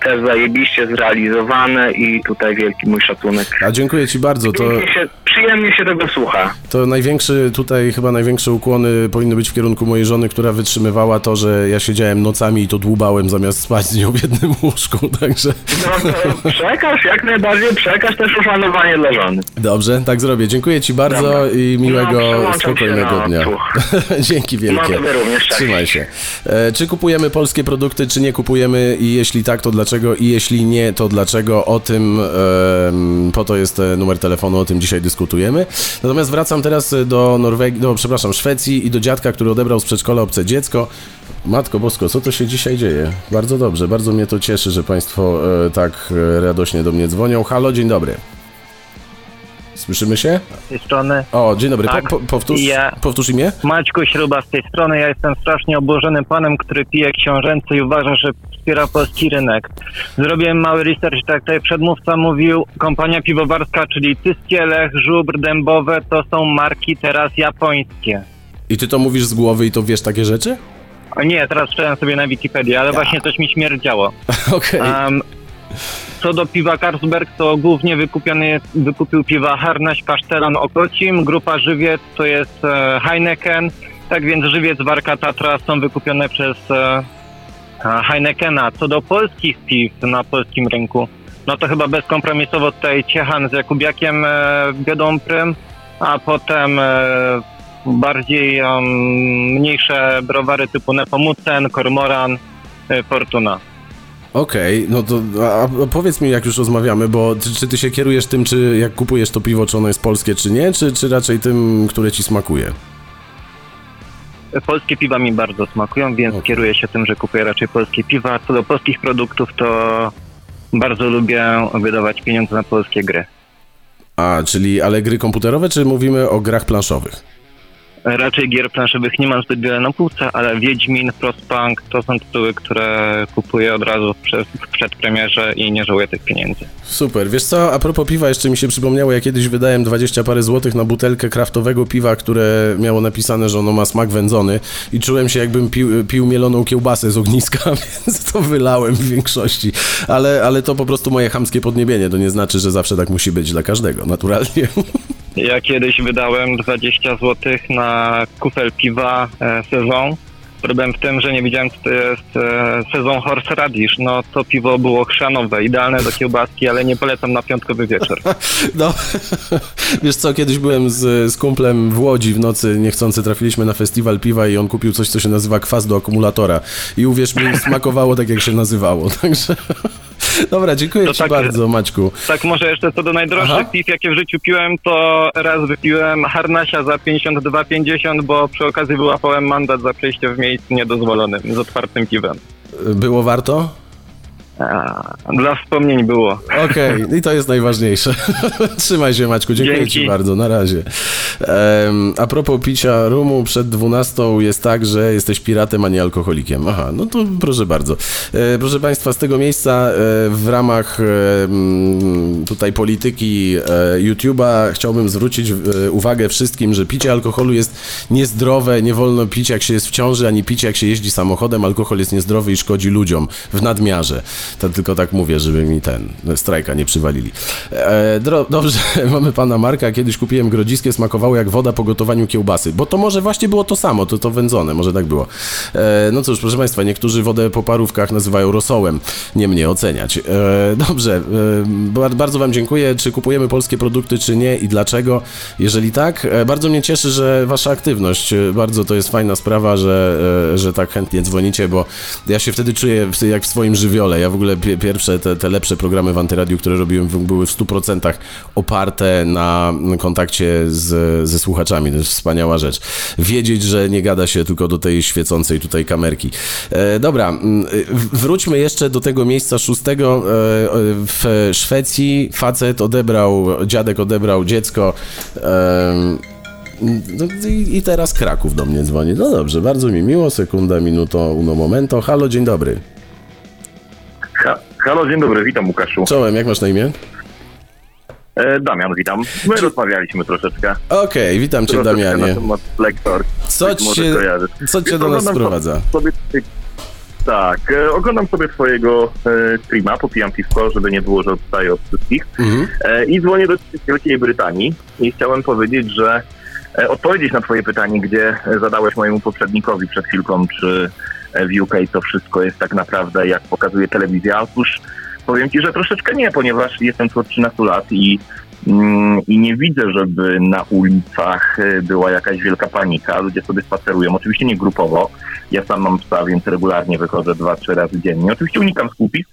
też zajebiście zrealizowane i tutaj wielki mój szacunek. A dziękuję ci bardzo, to, się, przyjemnie się tego słucha. to największy, tutaj chyba największe ukłony powinny być w kierunku mojej żony, która wytrzymywała to, że ja siedziałem nocami i to dłubałem zamiast spać z nią w jednym łóżku, także No to przekaż, jak najbardziej przekaż też uszanowanie dla żony. dobrze, tak zrobię. Dziękuję ci bardzo Dobra. i No, miłego, się spokojnego dnia. Dzięki wielkie. No, również, cześć. Trzymaj się. E, czy kupujemy polskie produkty, czy nie kupujemy i jeśli tak, to dlaczego i jeśli nie, to dlaczego? O tym, po to jest numer telefonu, o tym dzisiaj dyskutujemy. Natomiast wracam teraz do Norwegii, no przepraszam, Szwecji i do dziadka, który odebrał z przedszkola obce dziecko. Matko Bosko, co to się dzisiaj dzieje? Bardzo dobrze, bardzo mnie to cieszy, że Państwo e, tak e, radośnie do mnie dzwonią. Halo, dzień dobry. Słyszymy się? z tej strony. O, dzień dobry. Tak. Po, po, powtórz, Ja- powtórz imię? Maćku Śruba z tej strony. Ja jestem strasznie oburzonym panem, który pije książęce i uważa, że wspiera polski rynek. Zrobiłem mały research, tak jak tutaj przedmówca mówił. Kompania piwowarska, czyli Tyskielech, Żubr, Dębowe, to są marki teraz japońskie. I ty to mówisz z głowy i to wiesz takie rzeczy? O nie, teraz czytałem sobie na Wikipedii, ale właśnie coś mi śmierdziało. Okej. Um, co do piwa Carlsberg, to głównie wykupiony jest, wykupił piwa Harnaś, Kasztelan, Okocim. Grupa Żywiec to jest e, Heineken. Tak więc Żywiec, Warka, Tatra są wykupione przez e, Heinekena. Co do polskich piw na polskim rynku, no to chyba bezkompromisowo tutaj Ciechan z Jakubiakiem e, wiodą prym, a potem e, bardziej mniejsze browary typu Nepomucen, Kormoran, e, Fortuna. Okej, no to a powiedz mi, jak już rozmawiamy, bo czy, czy ty się kierujesz tym, czy jak kupujesz to piwo, czy ono jest polskie, czy nie, czy, czy raczej tym, które ci smakuje? Polskie piwa mi bardzo smakują, więc Okej. kieruję się tym, że kupuję raczej polskie piwa. Co do polskich produktów, to bardzo lubię wydawać pieniądze na polskie gry. A, czyli ale gry komputerowe, czy mówimy o grach planszowych? Raczej gier planszowych nie mam zbyt wiele na półce, ale Wiedźmin, Frostpunk to są tytuły, które kupuję od razu w przedpremierze i nie żałuję tych pieniędzy. Super. Wiesz co, a propos piwa, jeszcze mi się przypomniało, ja kiedyś wydałem 20 parę złotych na butelkę kraftowego piwa, które miało napisane, że ono ma smak wędzony i czułem się jakbym pił, pił mieloną kiełbasę z ogniska, więc to wylałem w większości. Ale, ale to po prostu moje chamskie podniebienie, to nie znaczy, że zawsze tak musi być dla każdego, naturalnie. Ja kiedyś wydałem 20 zł na kufel piwa e, sezon. Problem w tym, że nie wiedziałem, co to jest e, sezon Horse Radish. No to piwo było chrzanowe, idealne do kiełbaski, ale nie polecam na piątkowy wieczór. No, wiesz co, kiedyś byłem z, z kumplem w Łodzi w nocy, niechcący trafiliśmy na festiwal piwa i on kupił coś, co się nazywa kwas do akumulatora. I uwierz mi, smakowało tak, jak się nazywało, także... Dobra, dziękuję To Ci tak- bardzo, Maćku. Tak może jeszcze co do najdroższych Aha. piw, jakie w życiu piłem, to raz wypiłem Harnasia za 52,50, bo przy okazji wyłapałem mandat za przejście w miejscu niedozwolonym z otwartym piwem. Było warto? Dla wspomnień było. Okej, i to jest najważniejsze. Trzymaj się, Maćku, dziękuję Dzięki. Ci bardzo, na razie. Em, a propos picia rumu, przed 12 jest tak, że jesteś piratem, a nie alkoholikiem. Aha, no to proszę bardzo. E, proszę Państwa, z tego miejsca e, w ramach e, tutaj polityki e, YouTube'a chciałbym zwrócić e, uwagę wszystkim, że picie alkoholu jest niezdrowe, nie wolno pić jak się jest w ciąży, ani pić jak się jeździ samochodem. Alkohol jest niezdrowy i szkodzi ludziom w nadmiarze. To tylko tak mówię, żeby mi ten strajka nie przywalili. E, dro, dobrze, mamy pana Marka. Kiedyś kupiłem grodziskie, smakowało jak woda po gotowaniu kiełbasy. Bo to może właśnie było to samo, to to wędzone, może tak było. E, no cóż, proszę państwa, niektórzy wodę po parówkach nazywają rosołem. Nie mnie oceniać. E, dobrze, e, bar- bardzo wam dziękuję. Czy kupujemy polskie produkty, czy nie i dlaczego? Jeżeli tak, e, bardzo mnie cieszy, że wasza aktywność, e, bardzo to jest fajna sprawa, że, że tak chętnie dzwonicie, bo ja się wtedy czuję jak w swoim żywiole. Ja w ogóle pie- pierwsze, te, te lepsze programy w Antyradiu, które robiłem, były w 100% oparte na kontakcie z, ze słuchaczami. To jest wspaniała rzecz. Wiedzieć, że nie gada się tylko do tej świecącej tutaj kamerki. E, dobra, mm, wróćmy jeszcze do tego miejsca szóstego. E, e, w Szwecji facet odebrał, dziadek odebrał dziecko. i, I teraz Kraków do mnie dzwoni. No dobrze, bardzo mi miło. Sekunda, minuto, uno momento. Halo, dzień dobry. Ha, halo, dzień dobry, witam Łukaszu. Czołem, jak masz na imię? E, Damian, witam. My rozmawialiśmy troszeczkę. Okej, witam cię, troszeczkę Damianie. Na temat lektor. Co cię, co cię do nas sprowadza? Sobie, tak, e, oglądam sobie twojego e, streama, popijam piwko, żeby nie było, że odstaję od wszystkich. Mhm. E, I dzwonię do Wielkiej Brytanii i chciałem powiedzieć, że e, odpowiedzieć na twoje pytanie, gdzie zadałeś mojemu poprzednikowi przed chwilką, czy w UK to wszystko jest tak naprawdę, jak pokazuje telewizja. Otóż powiem ci, że troszeczkę nie, ponieważ jestem tu od 13 lat i, mm, i nie widzę, żeby na ulicach e, była jakaś wielka panika. Ludzie sobie spacerują, oczywiście nie grupowo. Ja sam mam psa, więc regularnie wychodzę dwa, trzy razy dziennie. Oczywiście unikam skupisk,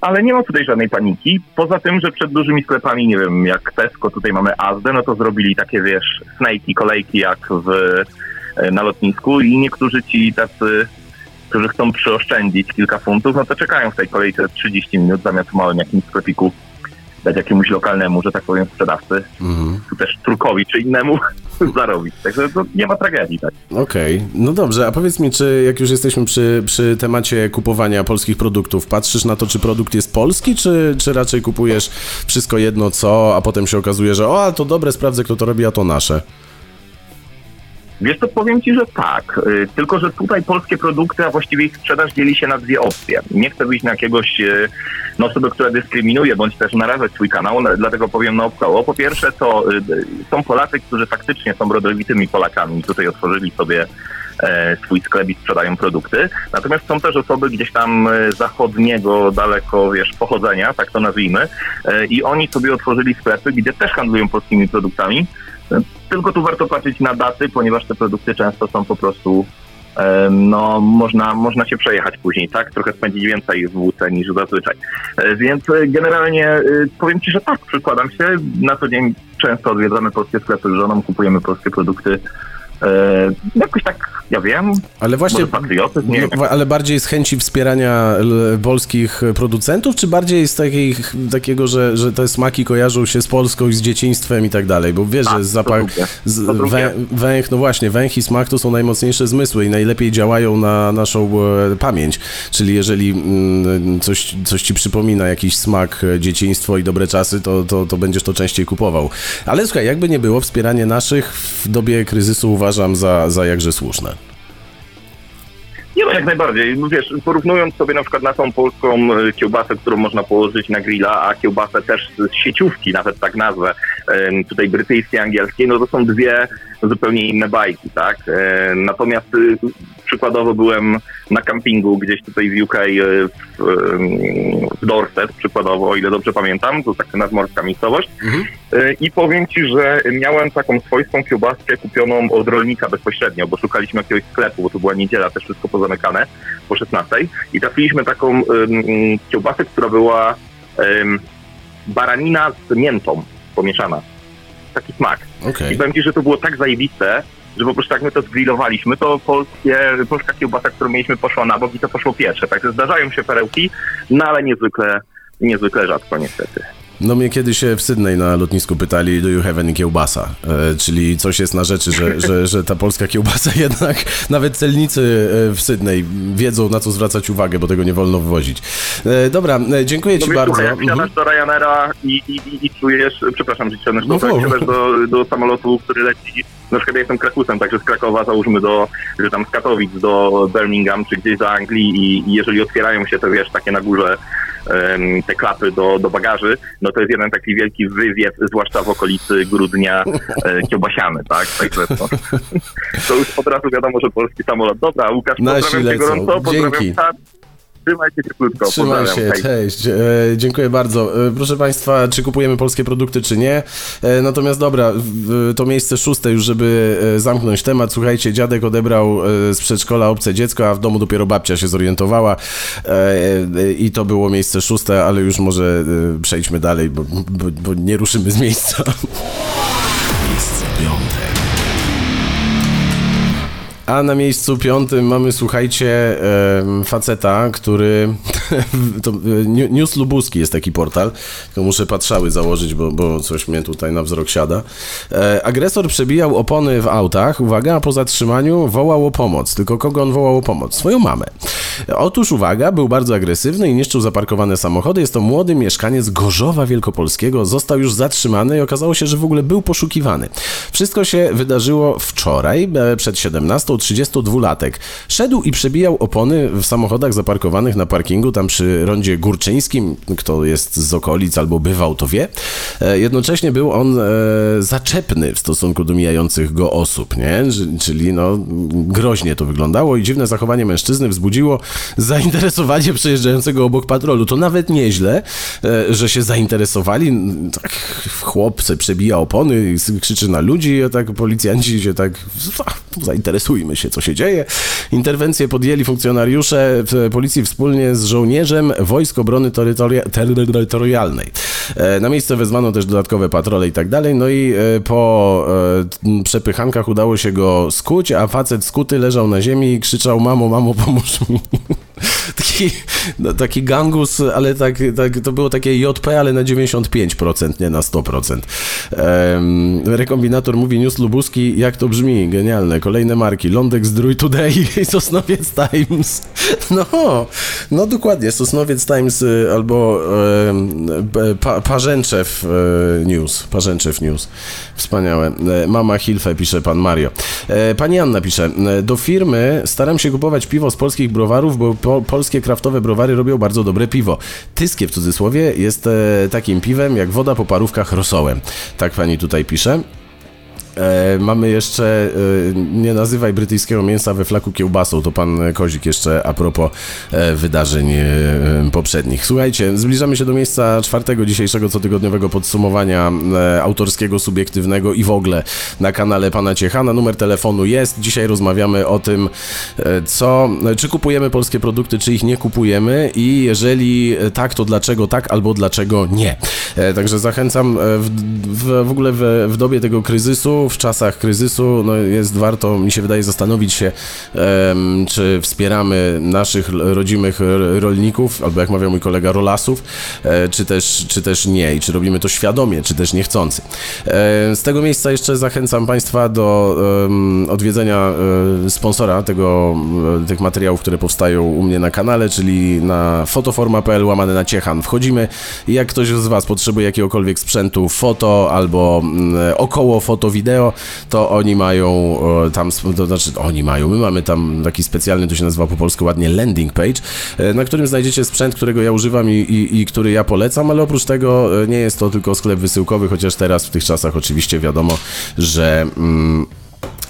ale nie ma tutaj żadnej paniki. Poza tym, że przed dużymi sklepami, nie wiem, jak Tesco, tutaj mamy Asdę, no to zrobili takie, wiesz, snajki, kolejki jak w, e, na lotnisku i niektórzy ci tacy, którzy chcą przyoszczędzić kilka funtów, no to czekają w tej kolejce 30 minut zamiast w małym jakimś sklepiku dać jakiemuś lokalnemu, że tak powiem, sprzedawcy, Mhm. tu też Turkowi czy innemu zarobić. Także to nie ma tragedii, tak. Okej, no dobrze, a powiedz mi, czy jak już jesteśmy przy, przy temacie kupowania polskich produktów, patrzysz na to, czy produkt jest polski, czy, czy raczej kupujesz wszystko jedno co, a potem się okazuje, że o, a to dobre, sprawdzę kto to robi, a to nasze. Wiesz co, powiem Ci, że tak. Y, Tylko, że tutaj polskie produkty, a właściwie ich sprzedaż dzieli się na dwie opcje. Nie chcę być na jakiegoś no, osoby, która dyskryminuje, bądź też narażać swój kanał, dlatego powiem naokoło. Po pierwsze, to y, są Polacy, którzy faktycznie są rodowitymi Polakami tutaj otworzyli sobie e, swój sklep i sprzedają produkty. Natomiast są też osoby gdzieś tam e, zachodniego, daleko, wiesz, pochodzenia, tak to nazwijmy, e, i oni sobie otworzyli sklepy, gdzie też handlują polskimi produktami. Tylko tu warto patrzeć na daty, ponieważ te produkty często są po prostu no, można, można się przejechać później, tak? Trochę spędzić więcej w wódce niż zazwyczaj. E, Więc e, generalnie e, powiem Ci, że tak, przykładam się. Na co dzień często odwiedzamy polskie sklepy z żoną, kupujemy polskie produkty E, jakoś tak, ja wiem, Ale właśnie, patriotyzm, no, ale bardziej z chęci wspierania polskich producentów, czy bardziej z takich, takiego, że, że te smaki kojarzą się z Polską i z dzieciństwem i tak dalej? Bo wiesz, Tak, że zapach, z, wę, węch, no właśnie, węch i smak to są najmocniejsze zmysły i najlepiej działają na naszą e, pamięć. Czyli jeżeli mm, coś, coś ci przypomina jakiś smak, e, dzieciństwo i dobre czasy, to, to, to będziesz to częściej kupował. Ale słuchaj, jakby nie było, wspieranie naszych w dobie kryzysu uważam za, za jakże słuszne. Nie no, jak najbardziej. No Wiesz, porównując sobie na przykład naszą polską e, kiełbasę, którą można położyć na grilla, a kiełbasę też z sieciówki, nawet tak nazwę, tutaj brytyjskiej, angielskiej, no to są dwie zupełnie inne bajki, tak? Natomiast y, przykładowo byłem na kampingu gdzieś tutaj w UK, e, w, w Dorset przykładowo, o ile dobrze pamiętam, to taka nadmorska miejscowość. E, I powiem Ci, że miałem taką swojską kiełbaskę kupioną od rolnika bezpośrednio, bo szukaliśmy jakiegoś sklepu, bo to była niedziela, też wszystko pozamykane po 16 i trafiliśmy taką ym, kiełbasę, która była ym, baranina z miętą pomieszana. Taki smak. Okej. I powiem Ci, że to było tak zajebiste, że po prostu jak my to zgrillowaliśmy, to polskie, polska kiełbasa, którą mieliśmy, poszła na bok i to poszło pierwsze. Także zdarzają się perełki, no ale niezwykle, niezwykle rzadko niestety. No mnie kiedyś się w Sydney na lotnisku pytali, do you have any kiełbasa? E, czyli coś jest na rzeczy, że, że, że ta polska kiełbasa jednak, nawet celnicy e, w Sydney wiedzą na co zwracać uwagę, bo tego nie wolno wywozić. E, dobra, e, dziękuję No Ci bardzo. słuchaj, jak Mhm. wsiadasz do Ryanaira i, i, i, i czujesz, przepraszam, że No no, jak wolno. wsiadasz do, do samolotu, który leci, na przykład ja jestem Krakusem, także z Krakowa załóżmy do, że tam z Katowic do Birmingham, czy gdzieś do Anglii i, i jeżeli otwierają się te, wiesz, takie na górze te klapy do, do bagaży, no to jest jeden taki wielki wywiew, zwłaszcza w okolicy grudnia e, kiełbasiany, tak? Także to, to już od razu wiadomo, że polski samolot. Dobra, Łukasz, Nasi pozdrawiam cię lecą. gorąco, pozdrawiam Dzięki. Trzymajcie się krótko, Trzymaj się, Hej. cześć. E, dziękuję bardzo. E, proszę Państwa, czy kupujemy polskie produkty, czy nie? E, natomiast dobra, w, to miejsce szóste już, żeby e, zamknąć temat. Słuchajcie, dziadek odebrał e, z przedszkola obce dziecko, a w domu dopiero babcia się zorientowała e, i to było miejsce szóste, ale już może przejdźmy dalej, bo, bo, bo nie ruszymy z miejsca. A na miejscu piątym mamy, słuchajcie, faceta, który. to, e, New- News Lubuski jest taki portal. Tylko muszę patrzały założyć, bo, bo coś mnie tutaj na wzrok siada. E, agresor przebijał opony w autach, uwaga, po zatrzymaniu wołał o pomoc. Tylko kogo on wołał o pomoc? Swoją mamę. Otóż, uwaga, był bardzo agresywny i niszczył zaparkowane samochody. Jest to młody mieszkaniec Gorzowa Wielkopolskiego. Został już zatrzymany i okazało się, że w ogóle był poszukiwany. Wszystko się wydarzyło wczoraj, e, przed 17, 32-latek. Szedł i przebijał opony w samochodach zaparkowanych na parkingu tam przy rondzie Górczyńskim. Kto jest z okolic albo bywał, to wie. E, Jednocześnie był on e, zaczepny w stosunku do mijających go osób, nie? Czyli no, groźnie to wyglądało i dziwne zachowanie mężczyzny wzbudziło zainteresowanie przejeżdżającego obok patrolu. To nawet nieźle, e, że się zainteresowali. Tak, chłop przebija opony i krzyczy na ludzi, a tak policjanci się tak "A, zainteresujmy się, co się dzieje. Interwencję podjęli funkcjonariusze policji wspólnie z żołnierzem Wojsk Obrony Terytoria- Terytorialnej. E, Na miejsce wezwano też dodatkowe patrole i tak dalej, no i e, po e, przepychankach udało się go skuć, a facet skuty leżał na ziemi i krzyczał mamo, mamo, pomóż mi. Taki, no, taki gangus, ale tak, tak, to było takie JP, ale na 95%, nie na 100%. Em, rekombinator mówi News Lubuski, jak to brzmi, genialne. Kolejne marki, Lądek Zdrój Today i Sosnowiec Times. No, no dokładnie, Sosnowiec Times y, albo em, pa, Parzęczew e, News, Parzęczew News. Wspaniałe. E, Mama Hilfe, pisze pan Mario. E, Pani Anna pisze, e, do firmy staram się kupować piwo z polskich browarów, bo po, polskie kraftowe browary robią bardzo dobre piwo. Tyskie w cudzysłowie jest e, takim piwem jak woda po parówkach rosołem. Tak pani tutaj pisze. E, mamy jeszcze e, nie nazywaj brytyjskiego mięsa we flaku kiełbasą, to pan Kozik jeszcze a propos e, wydarzeń e, poprzednich. Słuchajcie, zbliżamy się do miejsca czwartego dzisiejszego cotygodniowego podsumowania e, autorskiego, subiektywnego i w ogóle na kanale pana Ciechana. Numer telefonu jest. Dzisiaj rozmawiamy o tym, e, co, czy kupujemy polskie produkty, czy ich nie kupujemy i jeżeli tak, to dlaczego tak albo dlaczego nie. Także zachęcam w, w, w ogóle w, w dobie tego kryzysu, w czasach kryzysu no jest warto, mi się wydaje, zastanowić się, czy wspieramy naszych rodzimych rolników, albo jak mawiał mój kolega, rolasów, e, czy, też, czy też nie i czy robimy to świadomie, czy też niechcący. E, z tego miejsca jeszcze zachęcam Państwa do odwiedzenia e, sponsora tego, tych materiałów, które powstają u mnie na kanale, czyli na fotoforma.pl łamane na Ciechan. Wchodzimy jak ktoś z Was potrzebuje jakiegokolwiek sprzętu foto albo mm, około foto, wideo, to oni mają e, tam, to znaczy oni mają, my mamy tam taki specjalny, to się nazywa po polsku ładnie landing page, e, na którym znajdziecie sprzęt, którego ja używam i, i, i który ja polecam, ale oprócz tego e, nie jest to tylko sklep wysyłkowy, chociaż teraz w tych czasach oczywiście wiadomo, że... Mm,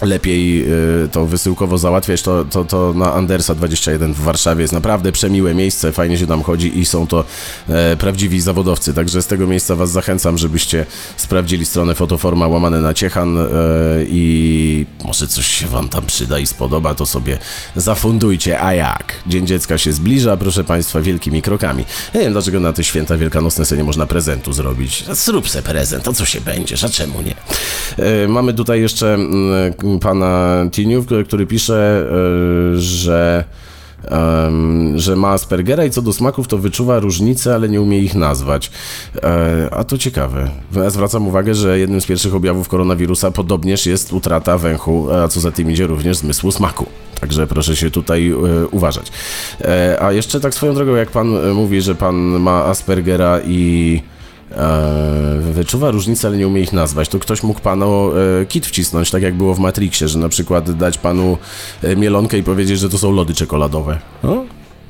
lepiej y, to wysyłkowo załatwiać, to, to, to na Andersa 21 w Warszawie jest naprawdę przemiłe miejsce, fajnie się tam chodzi i są to e, prawdziwi zawodowcy, także z tego miejsca Was zachęcam, żebyście sprawdzili stronę Fotoforma łamane na Ciechan e, i może coś się Wam tam przyda i spodoba, to sobie zafundujcie, a jak? Dzień Dziecka się zbliża, proszę Państwa, wielkimi krokami. Nie wiem, dlaczego na te święta wielkanocne sobie nie można prezentu zrobić. Zrób se prezent, a co się będziesz, a czemu nie? E, Mamy tutaj jeszcze mm, pana Tiniów, który- pisze, e, że że ma Aspergera i co do smaków to wyczuwa różnice, ale nie umie ich nazwać. E, a to ciekawe. Zwracam uwagę, że jednym z pierwszych objawów koronawirusa podobnież jest utrata węchu, a co za tym idzie również zmysłu smaku. Także proszę się tutaj e, uważać. E, a jeszcze tak swoją drogą, jak pan mówi, że pan ma Aspergera i wyczuwa różnice, ale nie umie ich nazwać, to ktoś mógł panu e, kit wcisnąć, tak jak było w Matrixie, że na przykład dać panu e, mielonkę i powiedzieć, że to są lody czekoladowe. No?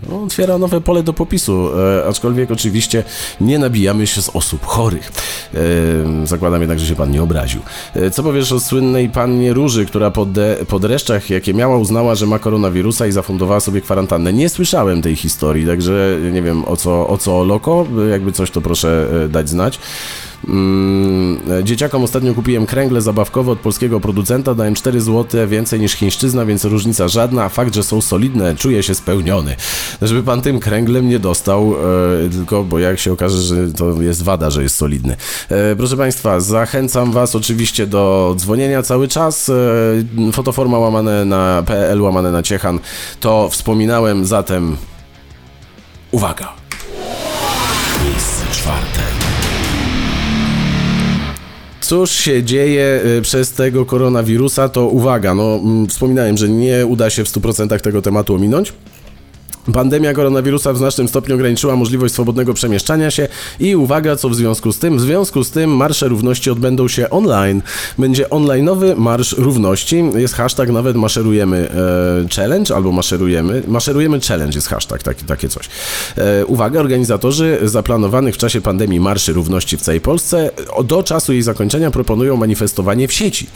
No, otwiera nowe pole do popisu, e, aczkolwiek oczywiście nie nabijamy się z osób chorych. E, zakładam jednak, że się pan nie obraził. E, co powiesz o słynnej pannie Róży, która po, de, po dreszczach, jakie miała, uznała, że ma koronawirusa i zafundowała sobie kwarantannę? Nie słyszałem tej historii, także nie wiem o co, o co loko, jakby coś to proszę e, dać znać. Mm, dzieciakom ostatnio kupiłem kręgle zabawkowe od polskiego producenta, dałem 4 zł więcej niż chińszczyzna, więc różnica żadna, a fakt, że są solidne, czuję się spełniony. Żeby pan tym kręglem nie dostał, e, tylko bo jak się okaże, że to jest wada, że jest solidny. E, proszę państwa, zachęcam was oczywiście do dzwonienia cały czas. E, fotoforma łamane na PL, łamane na Ciechan. To wspominałem, zatem uwaga. Cóż się dzieje y, przez tego koronawirusa, to uwaga, no mm, wspominałem, że nie uda się w 100% tego tematu ominąć. Pandemia koronawirusa w znacznym stopniu ograniczyła możliwość swobodnego przemieszczania się i uwaga, co w związku z tym? W związku z tym marsze równości odbędą się online. Będzie online'owy Marsz Równości. Jest hashtag nawet maszerujemy e, challenge albo maszerujemy. Maszerujemy challenge jest hashtag, taki, takie coś. E, uwaga, organizatorzy zaplanowanych w czasie pandemii Marszy Równości w całej Polsce do czasu jej zakończenia proponują manifestowanie w sieci.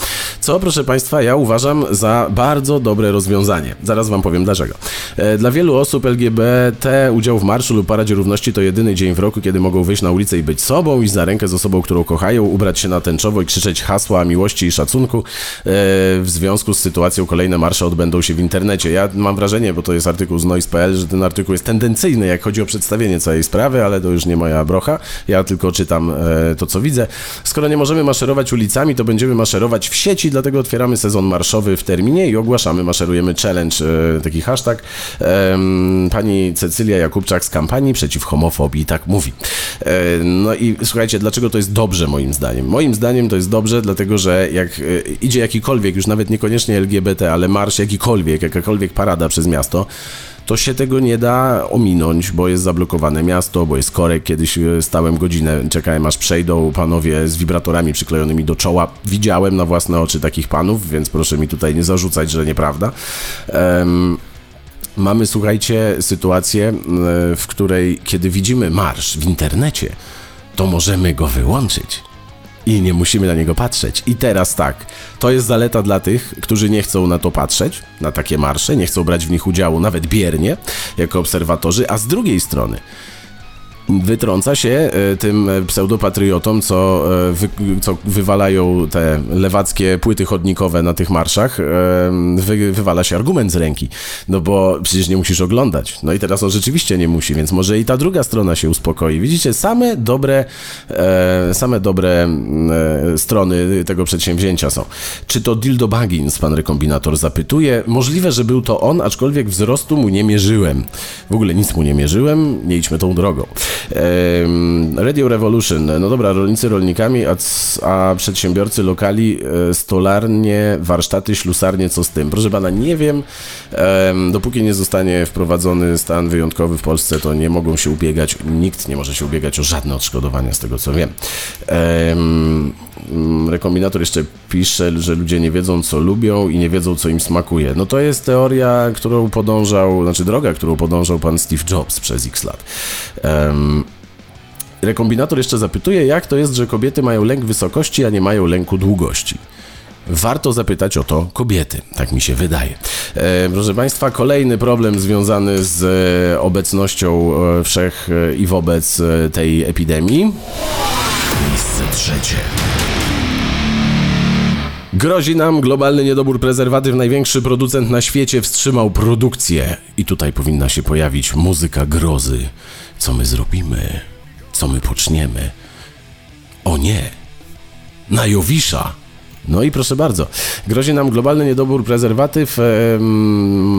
Co, proszę Państwa, ja uważam za bardzo dobre rozwiązanie. Zaraz Wam powiem dlaczego. E, Dla wielu osób LGBT udział w Marszu lub Paradzie Równości to jedyny dzień w roku, kiedy mogą wyjść na ulicę i być sobą, iść za rękę z osobą, którą kochają, ubrać się na tęczowo i krzyczeć hasła miłości i szacunku. E, W związku z sytuacją kolejne marsze odbędą się w internecie. Ja mam wrażenie, bo to jest artykuł z Noise.pl, że ten artykuł jest tendencyjny, jak chodzi o przedstawienie całej sprawy, ale to już nie moja brocha. Ja tylko czytam e, to, co widzę. Skoro nie możemy maszerować ulicami, to będziemy maszerować w sieci, dlatego otwieramy sezon marszowy w terminie i ogłaszamy Maszerujemy Challenge, e, taki hashtag. Pani Cecylia Jakubczak z kampanii przeciw homofobii tak mówi. E, No i słuchajcie, dlaczego to jest dobrze moim zdaniem? Moim zdaniem to jest dobrze, dlatego że jak e, idzie jakikolwiek, już nawet niekoniecznie LGBT, ale marsz jakikolwiek, jakakolwiek parada przez miasto, to się tego nie da ominąć, bo jest zablokowane miasto, bo jest korek. Kiedyś e, stałem godzinę, czekałem aż przejdą panowie z wibratorami przyklejonymi do czoła. Widziałem na własne oczy takich panów, więc proszę mi tutaj nie zarzucać, że nieprawda. Em, Mamy, słuchajcie, sytuację, e, w której kiedy widzimy marsz w internecie, to możemy go wyłączyć. I nie musimy na niego patrzeć. I teraz tak, to jest zaleta dla tych, którzy nie chcą na to patrzeć, na takie marsze, nie chcą brać w nich udziału nawet biernie, jako obserwatorzy, a z drugiej strony, wytrąca się e, tym e, pseudopatriotom, co, e, wy, co wywalają te lewackie płyty chodnikowe na tych marszach, wy, wywala się argument z ręki. No bo przecież nie musisz oglądać. No i teraz on rzeczywiście nie musi, więc może i ta druga strona się uspokoi. Widzicie, same dobre, same dobre e, strony tego przedsięwzięcia są. Czy to Dildo Baggins, pan rekombinator zapytuje? Możliwe, że był to on, aczkolwiek wzrostu mu nie mierzyłem. W ogóle nic mu nie mierzyłem, nie idźmy tą drogą. Radio Revolution. No dobra, rolnicy rolnikami, a, a przedsiębiorcy lokali, e, stolarnie, warsztaty, ślusarnie, co z tym? Proszę pana, nie wiem. Em, dopóki nie zostanie wprowadzony stan wyjątkowy w Polsce, to nie mogą się ubiegać, nikt nie może się ubiegać o żadne odszkodowania, z tego co wiem. Em, rekombinator jeszcze pisze, że ludzie nie wiedzą, co lubią i nie wiedzą, co im smakuje. No to jest teoria, którą podążał, znaczy droga, którą podążał pan Steve Jobs przez x lat. Em, Rekombinator jeszcze zapytuje, jak to jest, że kobiety mają lęk wysokości, a nie mają lęku długości. Warto zapytać o to kobiety, tak mi się wydaje. E, proszę Państwa, kolejny problem związany z e, obecnością e, wszech e, i wobec tej epidemii. Miejsce trzecie. Grozi nam globalny niedobór prezerwatyw. Największy producent na świecie wstrzymał produkcję. I tutaj powinna się pojawić muzyka grozy. Co my zrobimy? Co my poczniemy? O nie! Na Jowisza! No i proszę bardzo, grozi nam globalny niedobór prezerwatyw. Em,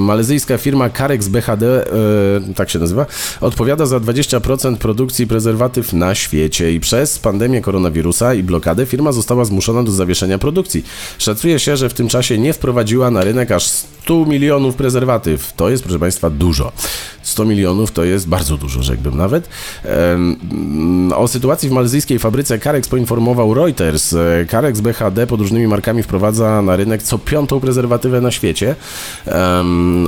malezyjska firma Carex BHD, e, tak się nazywa, odpowiada za 20% produkcji prezerwatyw na świecie i przez pandemię koronawirusa i blokadę firma została zmuszona do zawieszenia produkcji. Szacuje się, że w tym czasie nie wprowadziła na rynek aż 100 milionów prezerwatyw. To jest, proszę Państwa, dużo. 100 milionów to jest bardzo dużo, rzekłbym nawet. Em, O sytuacji w malezyjskiej fabryce Carex poinformował Reuters. E, Carex BHD pod różnymi markami wprowadza na rynek co piątą prezerwatywę na świecie.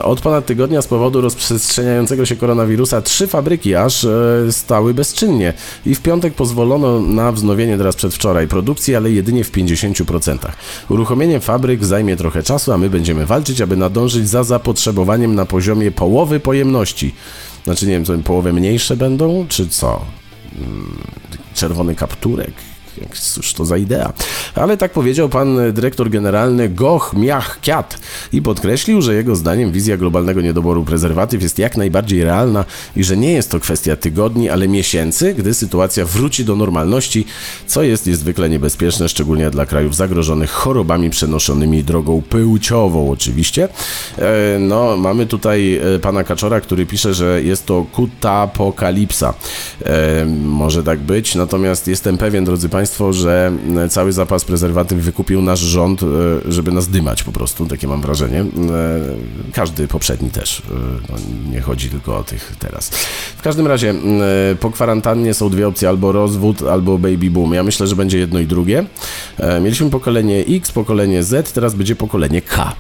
Od ponad tygodnia z powodu rozprzestrzeniającego się koronawirusa trzy fabryki aż e, stały bezczynnie i w piątek pozwolono na wznowienie teraz przedwczoraj produkcji, ale jedynie w 50%. Uruchomienie fabryk zajmie trochę czasu, a my będziemy walczyć, aby nadążyć za zapotrzebowaniem na poziomie połowy pojemności. Znaczy, nie wiem, co połowę mniejsze będą, czy co? Mm, Czerwony kapturek. Cóż to za idea. Ale tak powiedział pan dyrektor generalny Goch Miach Kiat i podkreślił, że jego zdaniem wizja globalnego niedoboru prezerwatyw jest jak najbardziej realna i że nie jest to kwestia tygodni, ale miesięcy, gdy sytuacja wróci do normalności, co jest niezwykle niebezpieczne, szczególnie dla krajów zagrożonych chorobami przenoszonymi drogą płciową oczywiście. E, No, mamy tutaj e, pana Kaczora, który pisze, że jest to kutapokalipsa. E, Może tak być, natomiast jestem pewien, drodzy Państwo, że e, cały zapas prezerwatyw wykupił nasz rząd, e, żeby nas dymać po prostu, takie mam wrażenie. E, Każdy poprzedni też, no, nie chodzi tylko o tych teraz. W każdym razie, po kwarantannie są dwie opcje, albo rozwód, albo baby boom. Ja myślę, że będzie jedno i drugie. Mieliśmy pokolenie X, pokolenie Z, teraz będzie pokolenie K.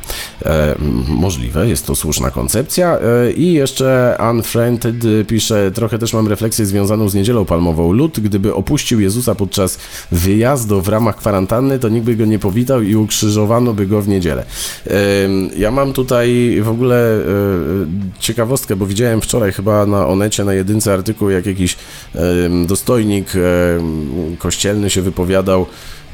Możliwe, jest to słuszna koncepcja. I jeszcze Unfriended pisze, trochę też mam refleksję związaną z niedzielą palmową. Lud, gdyby opuścił Jezusa podczas wyjazdu w ramach kwarantanny, to nikt by go nie powitał i ukrzyżowano by go w niedzielę. Ja mam tutaj w ogóle e, ciekawostkę, bo widziałem wczoraj chyba na Onecie, na jedynce artykuł, jak jakiś dostojnik kościelny się wypowiadał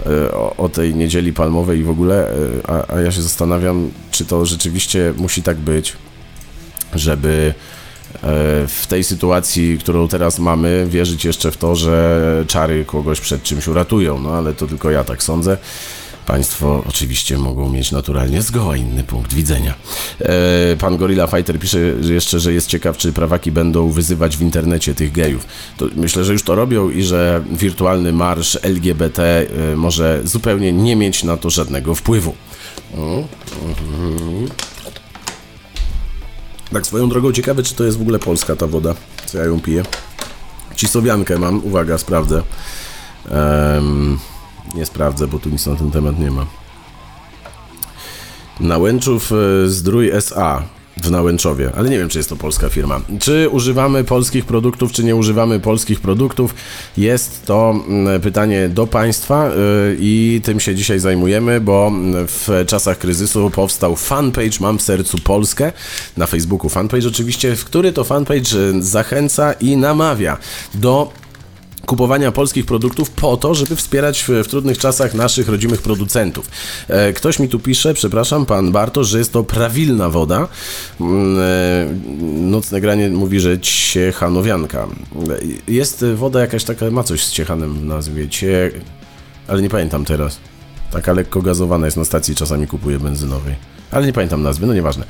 e, o, tej niedzieli palmowej i w ogóle, e, a, a ja się zastanawiam, czy to rzeczywiście musi tak być, żeby w tej sytuacji, którą teraz mamy, wierzyć jeszcze w to, że czary kogoś przed czymś uratują. No ale to tylko ja tak sądzę. Państwo oczywiście mogą mieć naturalnie zgoła inny punkt widzenia. E, Pan Gorilla Fighter pisze jeszcze, że jest ciekaw, czy prawaki będą wyzywać w internecie tych gejów. To myślę, że już to robią i że wirtualny marsz LGBT e, może zupełnie nie mieć na to żadnego wpływu. O, mhm. Tak swoją drogą ciekawe, czy to jest w ogóle polska ta woda, co ja ją piję. Cisowiankę mam, uwaga, sprawdzę. Em, nie sprawdzę, bo tu nic na ten temat nie ma. Nałęczów e, Zdrój SA. W Nałęczowie, ale nie wiem, czy jest to polska firma. Czy używamy polskich produktów, czy nie używamy polskich produktów? Jest to mm, pytanie do Państwa y, i tym się dzisiaj zajmujemy, bo w czasach kryzysu powstał fanpage Mam w sercu Polskę na Facebooku. Fanpage oczywiście, w który to fanpage zachęca i namawia do kupowania polskich produktów po to, żeby wspierać w, w, trudnych czasach naszych rodzimych producentów. E, ktoś mi tu pisze, przepraszam, pan Bartosz, że jest to prawilna woda. Mm, e, nocne granie mówi, że ciechanowianka. E, jest woda jakaś taka, ma coś z ciechanem w nazwie, cie... ale nie pamiętam teraz. Taka lekko gazowana jest na stacji, czasami kupuję benzynowej ale nie pamiętam nazwy, no nieważne.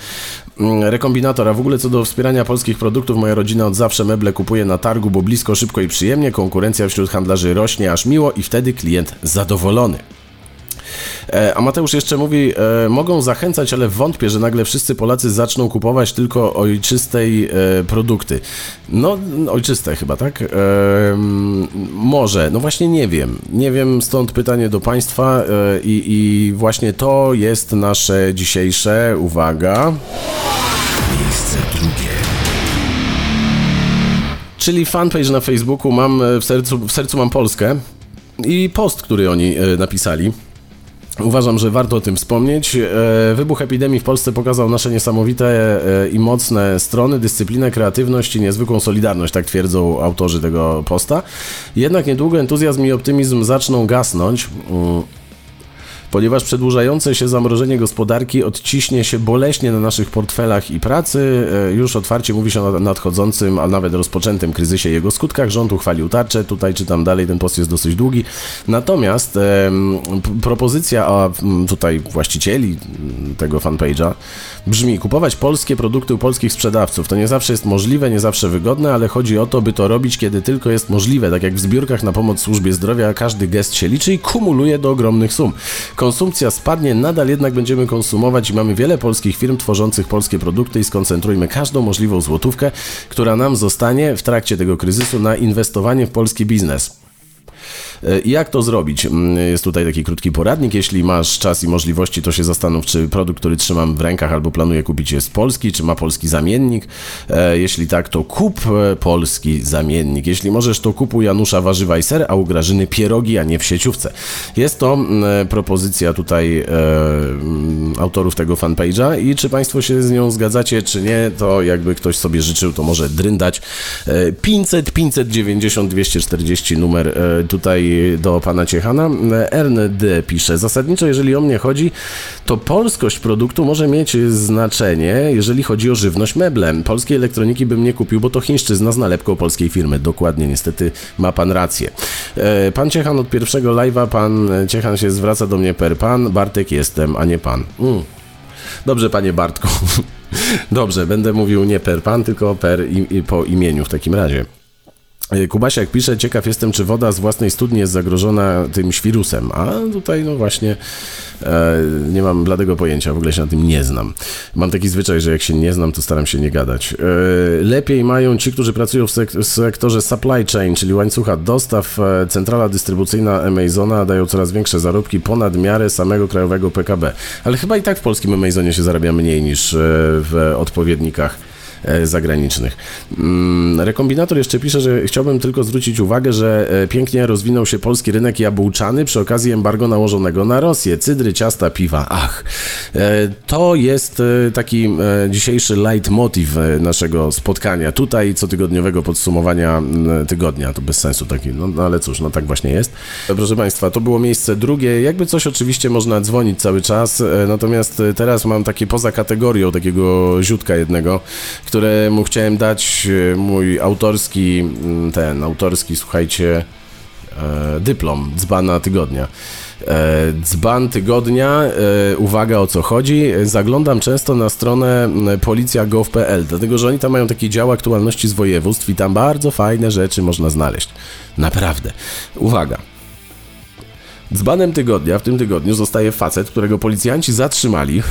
Mm, rekombinator, a w ogóle co do wspierania polskich produktów, moja rodzina od zawsze meble kupuje na targu, bo blisko, szybko i przyjemnie, konkurencja wśród handlarzy rośnie aż miło i wtedy klient zadowolony. E, a Mateusz jeszcze mówi, e, mogą zachęcać, ale wątpię, że nagle wszyscy Polacy zaczną kupować tylko ojczystej e, produkty. No, ojczyste chyba, tak? Może, no właśnie nie wiem. Nie wiem, stąd pytanie do Państwa i, i właśnie to jest nasze dzisiejsze, uwaga... Miejsce drugie. Czyli fanpage na Facebooku mam w sercu, w sercu mam Polskę i post, który oni napisali. Uważam, że warto o tym wspomnieć. E, wybuch epidemii w Polsce pokazał nasze niesamowite e, i mocne strony, dyscyplinę, kreatywność i niezwykłą solidarność, tak twierdzą autorzy tego posta. Jednak niedługo entuzjazm i optymizm zaczną gasnąć. Ponieważ przedłużające się zamrożenie gospodarki odciśnie się boleśnie na naszych portfelach i pracy. E, już otwarcie mówi się o nadchodzącym, a nawet rozpoczętym kryzysie jego skutkach. Rząd uchwalił tarczę, tutaj czytam dalej, ten post jest dosyć długi. Natomiast e, propozycja a, tutaj właścicieli tego fanpage'a brzmi, kupować polskie produkty u polskich sprzedawców. To nie zawsze jest możliwe, nie zawsze wygodne, ale chodzi o to, by to robić, kiedy tylko jest możliwe. Tak jak w zbiórkach na pomoc służbie zdrowia, każdy gest się liczy i kumuluje do ogromnych sum. Konsumpcja spadnie, nadal jednak będziemy konsumować i mamy wiele polskich firm tworzących polskie produkty i skoncentrujmy każdą możliwą złotówkę, która nam zostanie w trakcie tego kryzysu na inwestowanie w polski biznes. E, jak to zrobić? Mm, jest tutaj taki krótki poradnik. Jeśli masz czas i możliwości, to się zastanów, czy produkt, który trzymam w rękach albo planuję kupić jest polski, czy ma polski zamiennik. E, jeśli tak, to kup e, polski zamiennik. Jeśli możesz, to kupuj Janusza warzywa i ser, a u Grażyny pierogi, a nie w sieciówce. Jest to mm, propozycja tutaj mm, autorów tego fanpage'a i czy Państwo się z nią zgadzacie, czy nie, to jakby ktoś sobie życzył, to może dryndać. 500 590 240 numer tutaj do pana Ciechana. RND pisze, zasadniczo jeżeli o mnie chodzi, to polskość produktu może mieć znaczenie, jeżeli chodzi o żywność meble. Polskiej elektroniki bym nie kupił, bo to chińszczyzna z nalepką polskiej firmy. Dokładnie, niestety ma pan rację. E, pan Ciechan od pierwszego live'a, pan Ciechan się zwraca do mnie per pan, Bartek jestem, a nie pan. Mm. Dobrze, panie Bartku. Dobrze, będę mówił nie per pan, tylko per i, i po imieniu w takim razie. E, Kubasiak pisze, ciekaw jestem, czy woda z własnej studni jest zagrożona tym świrusem. A tutaj, no właśnie, e, nie mam bladego pojęcia, w ogóle się na tym nie znam. Mam taki zwyczaj, że jak się nie znam, to staram się nie gadać. E, lepiej mają ci, którzy pracują w, sek w sektorze supply chain, czyli łańcucha dostaw. E, centrala dystrybucyjna Amazona dają coraz większe zarobki ponad miarę samego krajowego PKB. Ale chyba i tak w polskim Amazonie się zarabia mniej niż e, w odpowiednikach zagranicznych. Mm, rekombinator jeszcze pisze, że chciałbym tylko zwrócić uwagę, że e, pięknie rozwinął się polski rynek jabłczany przy okazji embargo nałożonego na Rosję. Cydry, ciasta, piwa. Ach, e, to jest taki dzisiejszy leitmotiv naszego spotkania. Tutaj cotygodniowego podsumowania tygodnia. To bez sensu taki, no, no ale cóż, no tak właśnie jest. Proszę Państwa, to było miejsce drugie. Jakby coś oczywiście można dzwonić cały czas, natomiast teraz mam takie poza kategorią takiego ziutka jednego, któremu chciałem dać e, mój autorski, mm, ten autorski, słuchajcie, e, dyplom dzbana tygodnia. E, dzban tygodnia, uwaga o co chodzi, zaglądam często na stronę policja.gov.pl, dlatego że oni tam mają taki dział aktualności z województw i tam bardzo fajne rzeczy można znaleźć. Naprawdę. Uwaga. Dzbanem tygodnia w tym tygodniu zostaje facet, którego policjanci zatrzymali